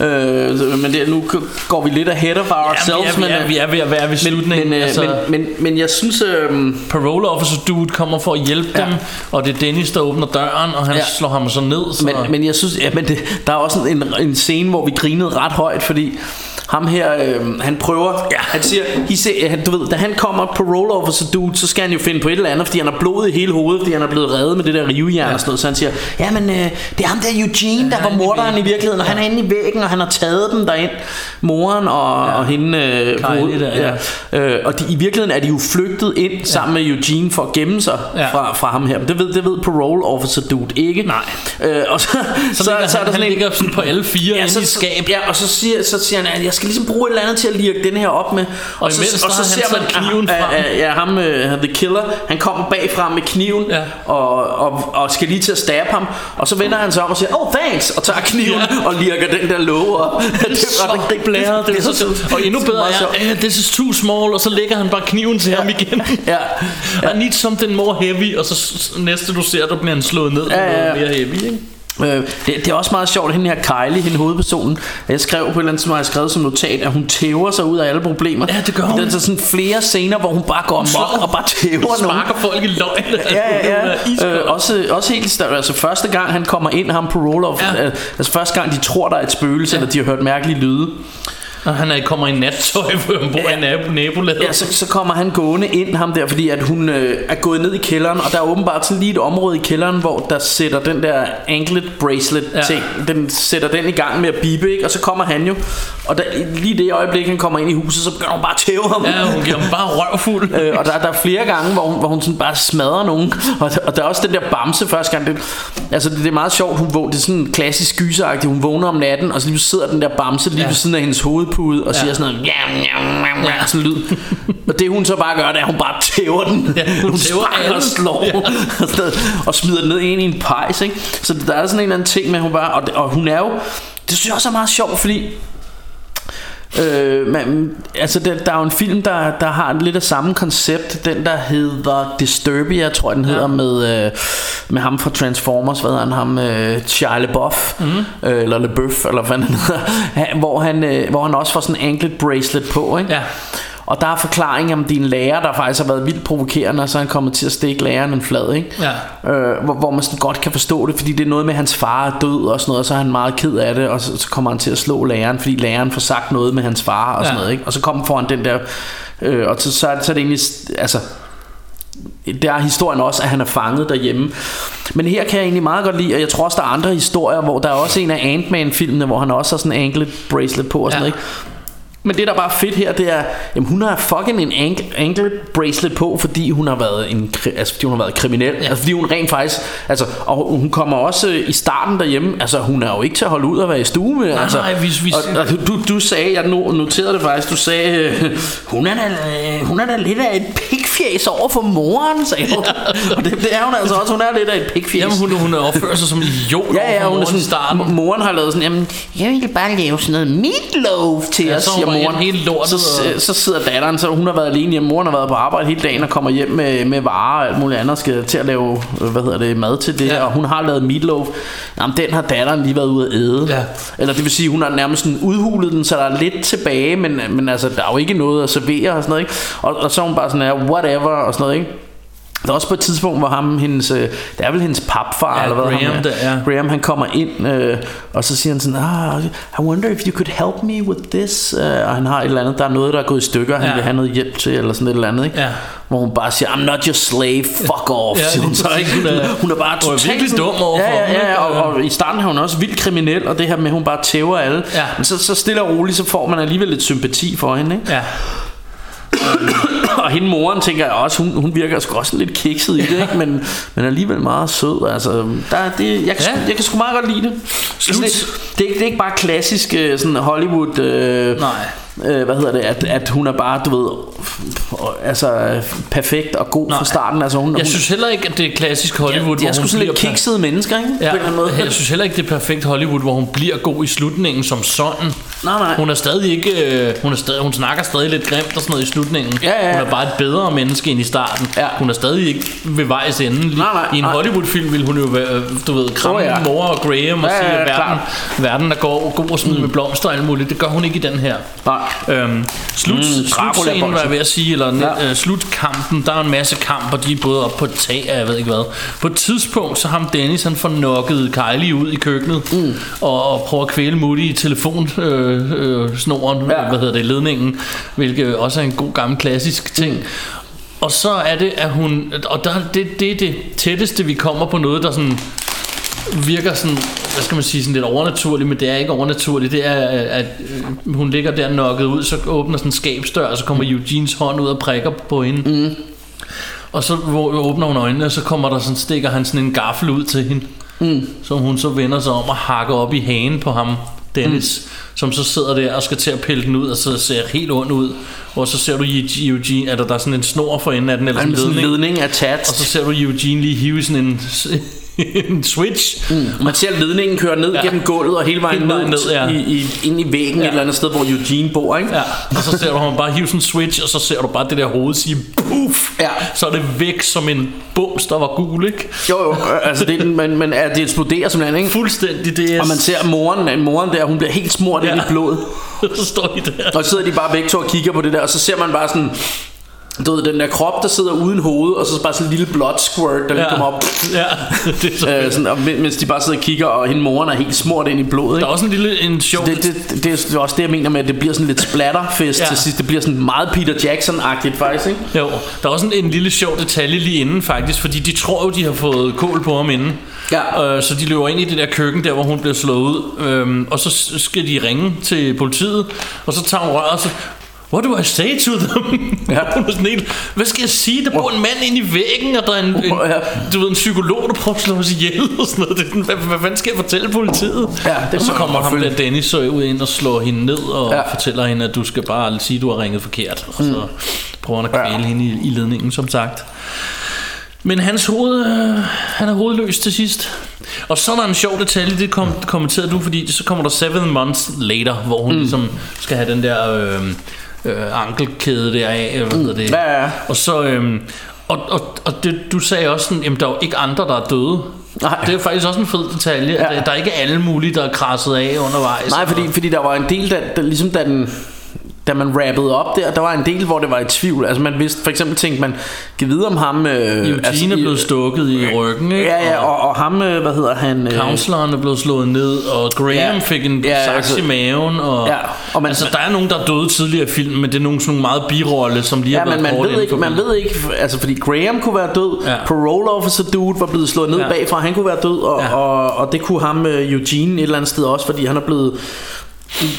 ja. Øh, Men det, nu går vi lidt ahead of ourselves ja, vi, er, vi, er, men, vi er ved at være ved slutningen. men, øh, altså, men, men, men jeg synes øh, parole officer dude kommer for at hjælpe Ja. dem, og det er Dennis, der åbner døren, og han. Ja. slår ham så ned. Så. men, men jeg synes ja, men det, Der er også en, en scene Hvor vi grinede ret højt Fordi ham her, øh, han prøver ja. Han siger, he say, han, du ved, Da han kommer parole officer dude Så skal han jo finde på et eller andet Fordi han har blod i hele hovedet Fordi han er blevet reddet med det der rivejern ja. og sådan noget Så han siger, ja men øh, det er ham der Eugene Der var er i morderen i væggen. virkeligheden Og han er inde i væggen Og han har taget dem derind Moren og, ja. og hende øh, på Kylie der, ja. Øh, Og de, i virkeligheden er de jo flygtet ind ja. Sammen med Eugene For at gemme sig Ja. ja. fra, fra ham her Men det ved, det ved parole officer dude ikke Nej. øh, Og så, så, så, ligger, så er der han, han sådan en ligger sådan på alle fire ja, så, i skab. Ja, og så siger, så siger han, at jeg, skal ligesom bruge et eller andet til at lirke den her op med. Og imens der har han taget kniven at, frem. at, at, ja, ham, uh, The Killer, han kommer bagfra med kniven Ja. og, og, og skal lige til at stabbe ham. Og så vender han sig om og siger, oh thanks, og tager kniven Ja. og lirker den der låge op. det er så blæret, det er så sjovt. Og endnu bedre er, eh, this is too small, og så lægger han bare kniven til ham igen. Ja. I need something more heavy, og så næste du ser, der bliver han slået ned Ja, ja, ja. mere heavy, ikke? Øh, det, det er også meget sjovt, hende her Kylie, hende hovedpersonen. Jeg skrev på et eller andet, som har jeg skrevet som notat, at hun tæver sig ud af alle problemer. Ja, det gør hun. Der er så sådan flere scener, hvor hun bare går amok og bare tæver nogen. Sparker folk i løgn. Ja, ja, ja. Øh, også, også helt større. Altså første gang han kommer ind, ham på roll Ja. ja. altså første gang de tror, der er et spøgelse, ja. eller de har hørt mærkelige lyde. Og han er, kommer i nattøj, hvor han bor i nabo, nabolaget. Ja, så, så kommer han gående ind, ham der, fordi at hun øh, er gået ned i kælderen, og der er åbenbart sådan lige et område i kælderen, hvor der sætter den der anklet bracelet Ja. ting, den sætter den i gang med at bibe, ikke? Og så kommer han jo, og der, lige det øjeblik, han kommer ind i huset, så begynder hun bare at tæve ham. Ja, hun giver ham bare røvfuld. Øh, og der, der er flere gange, hvor hun, hvor hun sådan bare smadrer nogen. Og, der- og der er også den der bamse første gang. Det, altså det, det er meget sjovt. Hun vågner, det er sådan klassisk gyseragtigt. Hun vågner om natten, og så lige sidder den der bamse lige Ja. ved siden af hendes hovedpude og Ja. siger sådan noget. Jam, jam, jam, jam, sådan lyd. og det hun så bare gør, det er, at hun bare tæver den. Ja, hun hun tæver og slår Ja. og, sådan noget, og smider den ned ind i en pejs. Ikke? Så der er sådan en eller anden ting med, hun bare... Og, og hun er jo... Det synes jeg også er meget sjovt, fordi Øh, man, altså der, der er jo en film der, der har lidt af samme koncept Den der hedder Disturbia Tror jeg den hedder med, øh, med ham fra Transformers Hvad hedder han ham øh, LaBeouf Mhm. mm. øh, Eller LaBeouf Eller hvad han hedder hvor, han, øh, hvor han også får sådan en anklet bracelet på ikke? Ja. Og der er forklaring om din lærer Der faktisk har været vildt provokerende Og så er han kommet til at stikke læreren en flad ikke? Ja. øh, hvor, hvor man sådan godt kan forstå det, fordi det er noget med, at hans far er død og sådan noget, og så er han meget ked af det, og så, så kommer han til at slå læreren, fordi læreren får sagt noget med hans far og sådan Ja. noget, ikke? og så kommer foran den der, øh, og så, så, er, så er det egentlig, altså, der er historien også, at han er fanget derhjemme. Men her kan jeg egentlig meget godt lide, og jeg tror også, der er andre historier, hvor der er også en af Ant-Man-filmene, hvor han også har sådan en anklet bracelet på og sådan Ja. noget, ikke? Men det der bare er fedt her, det er, jamen hun har fucking en ankle, bracelet på, fordi hun har været en, altså fordi hun har været kriminel. Ja. Altså fordi hun rent faktisk, altså, og hun kommer også i starten derhjemme, altså hun er jo ikke til at holde ud og være i stue med. Nej, altså, nej, hvis- hvis- og, og du, du sagde, jeg no- noterede det faktisk, du sagde, øh, hun, er da, øh, hun er da lidt af et pikfjæs over for moren, sagde hun. og det, det er hun altså også, hun er lidt af et pikfjæs. Jamen, hun, hun opfører sig som en idiot Ja, ja, hun er i sådan, starten. moren har lavet sådan, jamen, jeg vil bare lave sådan noget meatloaf til Ja, os, moren. helt lortet, så, så sidder datteren, så hun har været alene hjemme, moren har været på arbejde hele dagen og kommer hjem med, med varer og alt muligt andet, skal til at lave, øh, hvad hedder det, mad til det, Ja. og hun har lavet meatloaf. Jamen, den har datteren lige været ude at æde. Ja. Eller det vil sige, hun har nærmest sådan udhulet den, så der er lidt tilbage, men, men altså, der er jo ikke noget at servere og sådan noget, ikke? Og, og så er hun bare sådan, ja, whatever og sådan noget, ikke? Der er også på et tidspunkt, hvor ham, hendes, øh, det er vel hendes papfar, Ja, eller hvad Graham, ham er. der, ja. Graham, han kommer ind, øh, og så siger han sådan, ah, I wonder if you could help me with this. Uh, og han har et eller andet, der er noget, der er gået i stykker, han Ja. vil have noget hjælp til, eller sådan et eller andet, ikke? Ja. Hvor hun bare siger, I'm not your slave, fuck off, Ja, siger hun så, ikke? Hun er- hun er bare hun er totalt virkelig dum overfor ja, ja, ja, ikke? og, og, i starten er hun også vildt kriminel, og det her med, at hun bare tæver alle. Ja. Men så, så stille og roligt, så får man alligevel lidt sympati for hende, ikke? Ja. og hende moren tænker jeg også Hun, hun virker sgu også lidt kikset i det ikke? Men, men alligevel meget sød altså, der, er det, jeg, kan, Ja. ja. jeg kan sgu meget godt lide det Slut. Altså, det, det, er ikke, det er ikke bare klassisk øh, sådan Hollywood øh, Nej. øh, Hvad hedder det at, at hun er bare du ved Altså perfekt og god Nej. fra starten altså, hun, Jeg hun, synes heller ikke, at det er klassisk Hollywood, de er sgu sådan lidt kiksede mennesker ikke? På en Ja, eller anden måde. jeg synes heller ikke, det er perfekt Hollywood, hvor hun bliver god i slutningen som sådan. Nej, nej. Hun er stadig ikke, øh, hun, er stadig, hun snakker stadig lidt grimt og sådan noget i slutningen. Ja, ja, ja. Hun er bare et bedre menneske end i starten. Ja. Hun er stadig ikke ved vejs ende. Nej, nej, I en nej. Hollywood-film ville hun jo være, du ved, kramme oh, ja. ja. mor og Graham og Ja, sige, ja, at verden, klart. verden der går god og smide med blomster og alt muligt. Det gør hun ikke i den her. Nej. Øhm, slut, Mm, mm, slutscenen var jeg ved at sige Eller Ja. ja. øh, slutkampen Der er en masse kamp Og de er både op på et tag og Jeg ved ikke hvad På et tidspunkt Så ham Dennis Han får nokket Kylie ud i køkkenet mm. og, og prøver at kvæle Moody i telefonsnoren øh, øh, snoren, Ja. Hvad hedder det Ledningen Hvilket også er en god gammel klassisk ting. Og så er det at hun Og der, det, det er det tætteste vi kommer på noget Der sådan virker sådan, hvad skal man sige, sådan lidt overnaturligt, men det er ikke overnaturligt. Det er, at øh, hun ligger der nokket ud, så åbner sådan en skabsdør, og så kommer Eugenes hånd ud og prikker på hende. Mm. Og så åbner hun øjnene, og så kommer der sådan, stikker han sådan en gaffel ud til hende. Mm. Som hun så vender sig om og hakker op i hagen på ham, Dennis, mm. som så sidder der og skal til at pille den ud, og så ser helt ond ud. Og så ser du Eugene, at der, der er sådan en snor for enden af den, eller sådan en ledning. ledning attached. Og så ser du Eugene lige hive sådan en, en switch. Mm. Man ser ledningen køre ned Ja. gennem gulvet og hele vejen Hele ned, vejen ned, ja. i, i, ind i væggen ja. et eller andet sted, hvor Eugene bor, ikke? Ja, og så ser du ham bare hive sådan en switch, og så ser du bare det der hoved sige puff. Ja. Så er det væk som en bums, der var gul, ikke? Jo, jo, altså det, men, men ja, det eksploderer simpelthen, ikke? Fuldstændig, det er... Og man ser moren, moren der, hun bliver helt smurt ja. ind i blod. så står de der. Og så sidder de bare begge to og kigger på det der, og så ser man bare sådan... Du ved, den der krop, der sidder uden hoved, og så bare sådan en lille blood squirt, der lige Ja. kommer op. Ja, det er så Øh, sådan, og mens de bare sidder og kigger, og hende moren er helt smurt ind i blodet. Der Ikke? er også en lille en sjov... Det, det, det, det, er også det, jeg mener med, at det bliver sådan lidt splatterfest Ja. til sidst. Det bliver sådan meget Peter Jackson-agtigt faktisk, ikke? Jo, der er også en, en lille sjov detalje lige inden faktisk, fordi de tror jo, de har fået kål på ham inden. Ja. Øh, så de løber ind i det der køkken, der hvor hun bliver slået ud, øhm, og så skal de ringe til politiet, og så tager hun røret, og så... What do I say to them? Ja. hun er sådan helt, hvad skal jeg sige? Der bor en mand inde i væggen, og der er en, en, du ved, en psykolog, der prøver at slå os ihjel og sådan noget. Det er sådan, hvad, hvad fanden skal jeg fortælle politiet? Ja, det og så kommer ham der Dennis så ud ind og slår hende ned og ja. Fortæller hende, at du skal bare sige, at du har ringet forkert. Og så prøver han at kvæle ja. hende i, i ledningen, som sagt. Men hans hoved, øh, han er hovedløs til sidst. Og så er der en sjov detalje, det kom, kommenterede du, fordi så kommer der seven months later, hvor hun mm. ligesom skal have den der øh, øh, ankelkæde der af, eller hvad hedder det. Ja, ja. Og så, øh, og, og, og det, du sagde også sådan, jamen der er jo ikke andre, der er døde. Nej. Det er faktisk også en fed detalje. Ja. at der er ikke alle mulige, der er krasset af undervejs. Nej, fordi, fordi der var en del, der, der ligesom da den da man rappede op der, der var en del, hvor det var i tvivl. Altså man vidste, for eksempel tænkte man, kan vide om ham... Øh, Eugene altså, er blevet stukket i ryggen, ikke? Ja, ja, og, og ham, øh, hvad hedder han? Øh, Counseleren er blevet slået ned, og Graham ja, fik en ja, saks altså- i maven. Og, Ja, og man- altså, der er nogen, der er døde tidligere i filmen, men det er nogle sådan nogle meget birolle, som lige Ja, har været man kort ved, ikke, man ved ikke, altså fordi Graham kunne være død, Ja. parole officer dude var blevet slået ned Ja. bagfra, han kunne være død, og, Ja. ja. og, og det kunne ham uh, Eugene et eller andet sted også, fordi han er blevet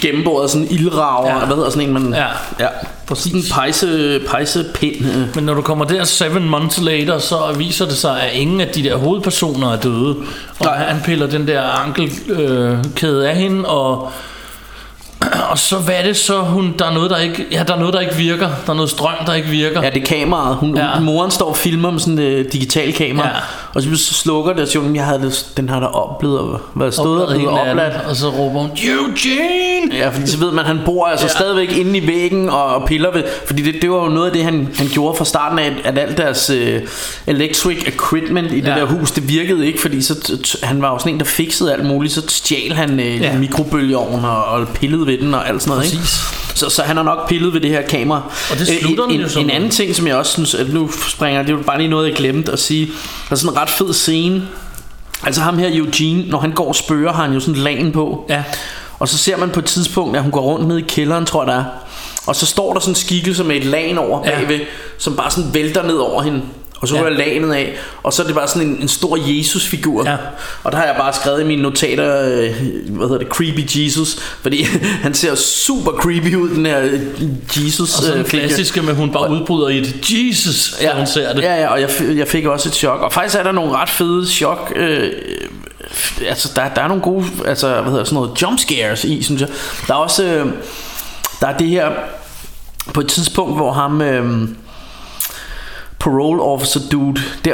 gennemboret af sådan ildrager, Ja. hvad hedder sådan en, man, Ja. ja sådan en pejse, pejsepind. øh. Men når du kommer der seven months later, så viser det sig, at ingen af de der hovedpersoner er døde. Og Nej. han piller den der ankelkæde øh, kæde af hende, og, og så hvad er det så, hun, der er noget, der ikke, ja, der er noget, der ikke virker. Der er noget strøm, der ikke virker. Ja, det er kameraet. Hun, Ja. Moren står og filmer med sådan et uh, digital kamera, Ja. Og så slukker det, og siger jeg havde det, den har der oplevet, og været stået og blevet opladt. Og så råber hun, Eugene! Ja, fordi så ved man, han bor altså Ja. stadigvæk inde i væggen og, og piller ved. Fordi det, det var jo noget af det, han, han gjorde fra starten af, at alt deres uh, electric equipment i det Ja. der hus, det virkede ikke, fordi så, han var jo sådan en, der fikset alt muligt. Så stjal han uh, Ja. mikrobølgeovnen og, og pillede ved den og alt sådan noget. Ikke? Så, så han har nok pillet ved det her kamera. Og det Øh, slutter en, den jo en, en anden ting, som jeg også synes, at nu springer, det er jo bare lige noget, jeg glemte at sige. Der er sådan en ret fed scene. Altså ham her Eugene, når han går og spørger, har han jo sådan en lagen på. Ja. Og så ser man på et tidspunkt, at hun går rundt ned i kælderen, tror jeg der er. Og så står der sådan en skikkelse med et lagen over Ja. bagved, som bare sådan vælter ned over hende. Og så Ja. rører lagenet af, og så er det bare sådan en, en stor Jesus-figur. Ja. Og der har jeg bare skrevet i mine notater, øh, hvad hedder det, Creepy Jesus. Fordi han ser super creepy ud, den her øh, Jesus Og så den øh, klassiske med, at hun bare udbryder i et Jesus, da hun ser det. Ja, ja, og jeg, jeg fik også et chok. Og faktisk er der nogle ret fede chok. Øh, altså, der, der er nogle gode, altså, hvad hedder sådan noget, jump scares i, synes jeg. Der er også, øh, der er det her, på et tidspunkt, hvor ham... Øh, parole officer dude, der,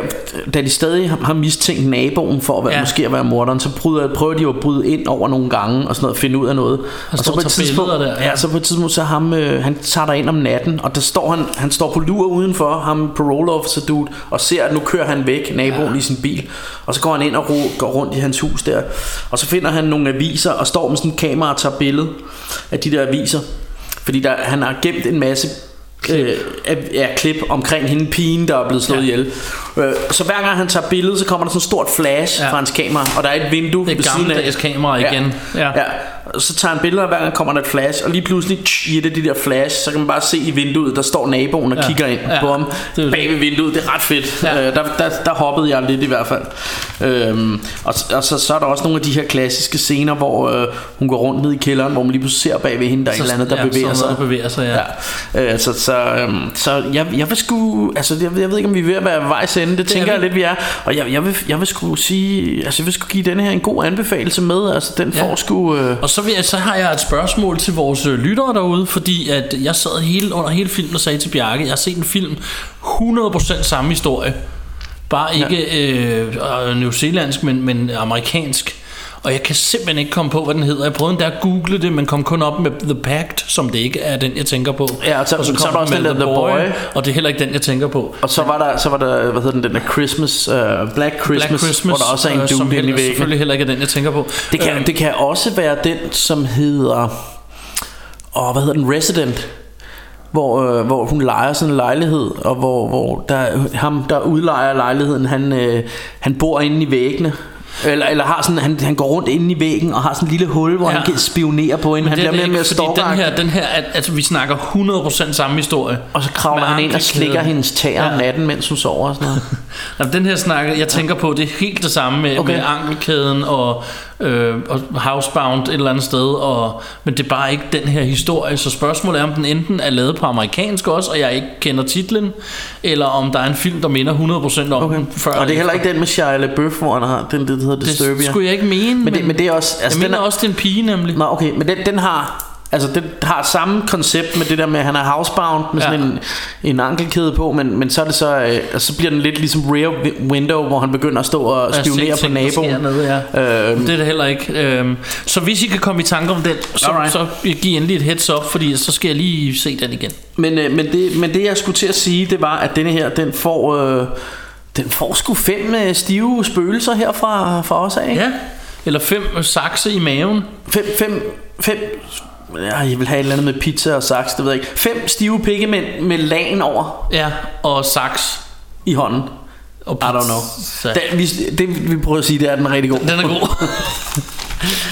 da de stadig har- mistænkt naboen for at være, Ja. måske at være morderen, så bryder, prøver de jo at bryde ind over nogle gange og sådan noget, finde ud af noget. og står så og på et tidspunkt, der, ja. ja. så på et tidspunkt, så ham, øh, han tager der ind om natten, og der står han, han står på lur udenfor, ham parole officer dude, og ser, at nu kører han væk, naboen ja. i sin bil. Og så går han ind og ro, går rundt i hans hus der, og så finder han nogle aviser, og står med sådan en kamera og tager billede af de der aviser. Fordi der, han har gemt en masse øh, af- ja, klip omkring hende pigen, der er blevet slået Ja. ja. ihjel. Øh, så hver gang han tager billede, så kommer der sådan et stort flash Ja. ja. fra hans kamera, og der er et vindue Det ved siden af. gammeldags kamera igen. Ja. Ja. Og så tager han billeder, og hver gang kommer der et flash, og lige pludselig tsch, i et af de der flash, så kan man bare se i vinduet, der står naboen og Ja. kigger ind Ja. på ham Det bag ved vinduet. Det er ret fedt. Ja. Øh, der, der, der hoppede jeg lidt i hvert fald. Øhm, og og så, så er der også nogle af de her klassiske scener, hvor øh, hun går rundt ned i kælderen, hvor man lige pludselig ser bag ved hende, der er et eller andet, der ja, bevæger så sig. der bevæger sig, ja. Ja. Øh, så så, øhm, så jeg, jeg vil sgu altså jeg, jeg ved ikke om vi er ved at være vejs ende Det tænker er jeg lidt vi er Og jeg, jeg, vil, jeg vil sgu sige Altså jeg vil sgu give denne her en god anbefalelse med Altså den Ja. får sgu øh, Og så, vil jeg, så har jeg et spørgsmål til vores øh, lyttere derude, fordi at jeg sad hele, under hele filmen og sagde til Bjarke, jeg har set en film 100% samme historie. Bare ikke øh, øh, newzealandsk, men, men amerikansk. Og jeg kan simpelthen ikke komme på, hvad den hedder. Jeg prøvede endda at google det, men kom kun op med The Pact, som det ikke er den, jeg tænker på. Ja, og så- og så kom er der også den der The Boy. og det er heller ikke den, jeg tænker på. Og så var der, så var der hvad hedder den, den der Christmas, uh, Black, Christmas, Black Christmas, hvor der også er en øh, dude i væggen. selvfølgelig heller ikke er den, jeg tænker på. Det kan, Øh, det kan også være den, som hedder... Åh, hvad hedder den? Resident. Hvor, øh, hvor hun leger sådan en lejlighed, og hvor, hvor der, ham, der udlejer lejligheden, han, øh, han bor inde i væggene. Eller, eller har sådan, han, han går rundt inde i væggen og har sådan en lille hul, hvor ja. Han kan spionere på hende. Han det bliver er mere og mere fordi den stalker her, den her er, altså vi snakker 100% samme historie. Og så kravler han ind og slikker ankelkæden. hendes tæer om Ja. natten, mens hun sover og sådan noget. Jamen, den her snakker, jeg tænker på, det er helt det samme med, okay. med ankelkæden og, øh, og housebound et eller andet sted, og, men det er bare ikke den her historie. Så spørgsmålet er, om den enten er lavet på amerikansk også, og jeg ikke kender titlen, eller om der er en film, der minder 100% om Okay. den før. Og det er heller ikke den med Shia LaBeouf, hvor han har den, det hedder Disturbia. det skulle jeg ikke mene, Men det, men det er også... altså, jeg den mener er, også, en pige nemlig. Nå, okay, men den, den har... Altså, den har samme koncept med det der med, at han er housebound med sådan Ja. en, en ankelkæde på, men, men så er det så, øh, så bliver den lidt ligesom Rear Wi- Window, hvor han begynder at stå og spionere set på naboen. Nede, ja. Øhm, Det er det heller ikke. Øhm, så hvis I kan komme i tanke om den, så, Alright. så giv endelig et heads up, fordi så skal jeg lige se den igen. men, øh, men, det, men det, jeg skulle til at sige, det var, at denne her, den får... Øh, den får sgu fem øh, stive spøgelser her fra, fra os af. Ja. Eller fem sakse i maven. Fem, fem, fem ja, jeg vil have et eller andet med pizza og saks, det ved jeg ikke. Fem stive pikkemænd med lagen over Ja, og saks. i hånden. Og I don't know. Det, vi, det vi prøver at sige, det er, den er rigtig god. Den er god.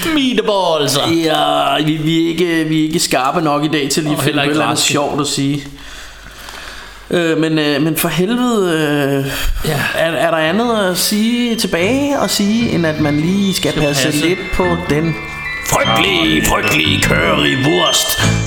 Meatballs. Ja, vi, vi, er ikke, vi er ikke skarpe nok i dag til lige at finde heller på et ikke eller andet sjovt at sige. Øh, men, øh, men for helvede, øh, Ja. er, er der andet at sige tilbage og sige, end at man lige skal, Skal passe, passe. lidt på den frygtelige, frygtelige currywurst.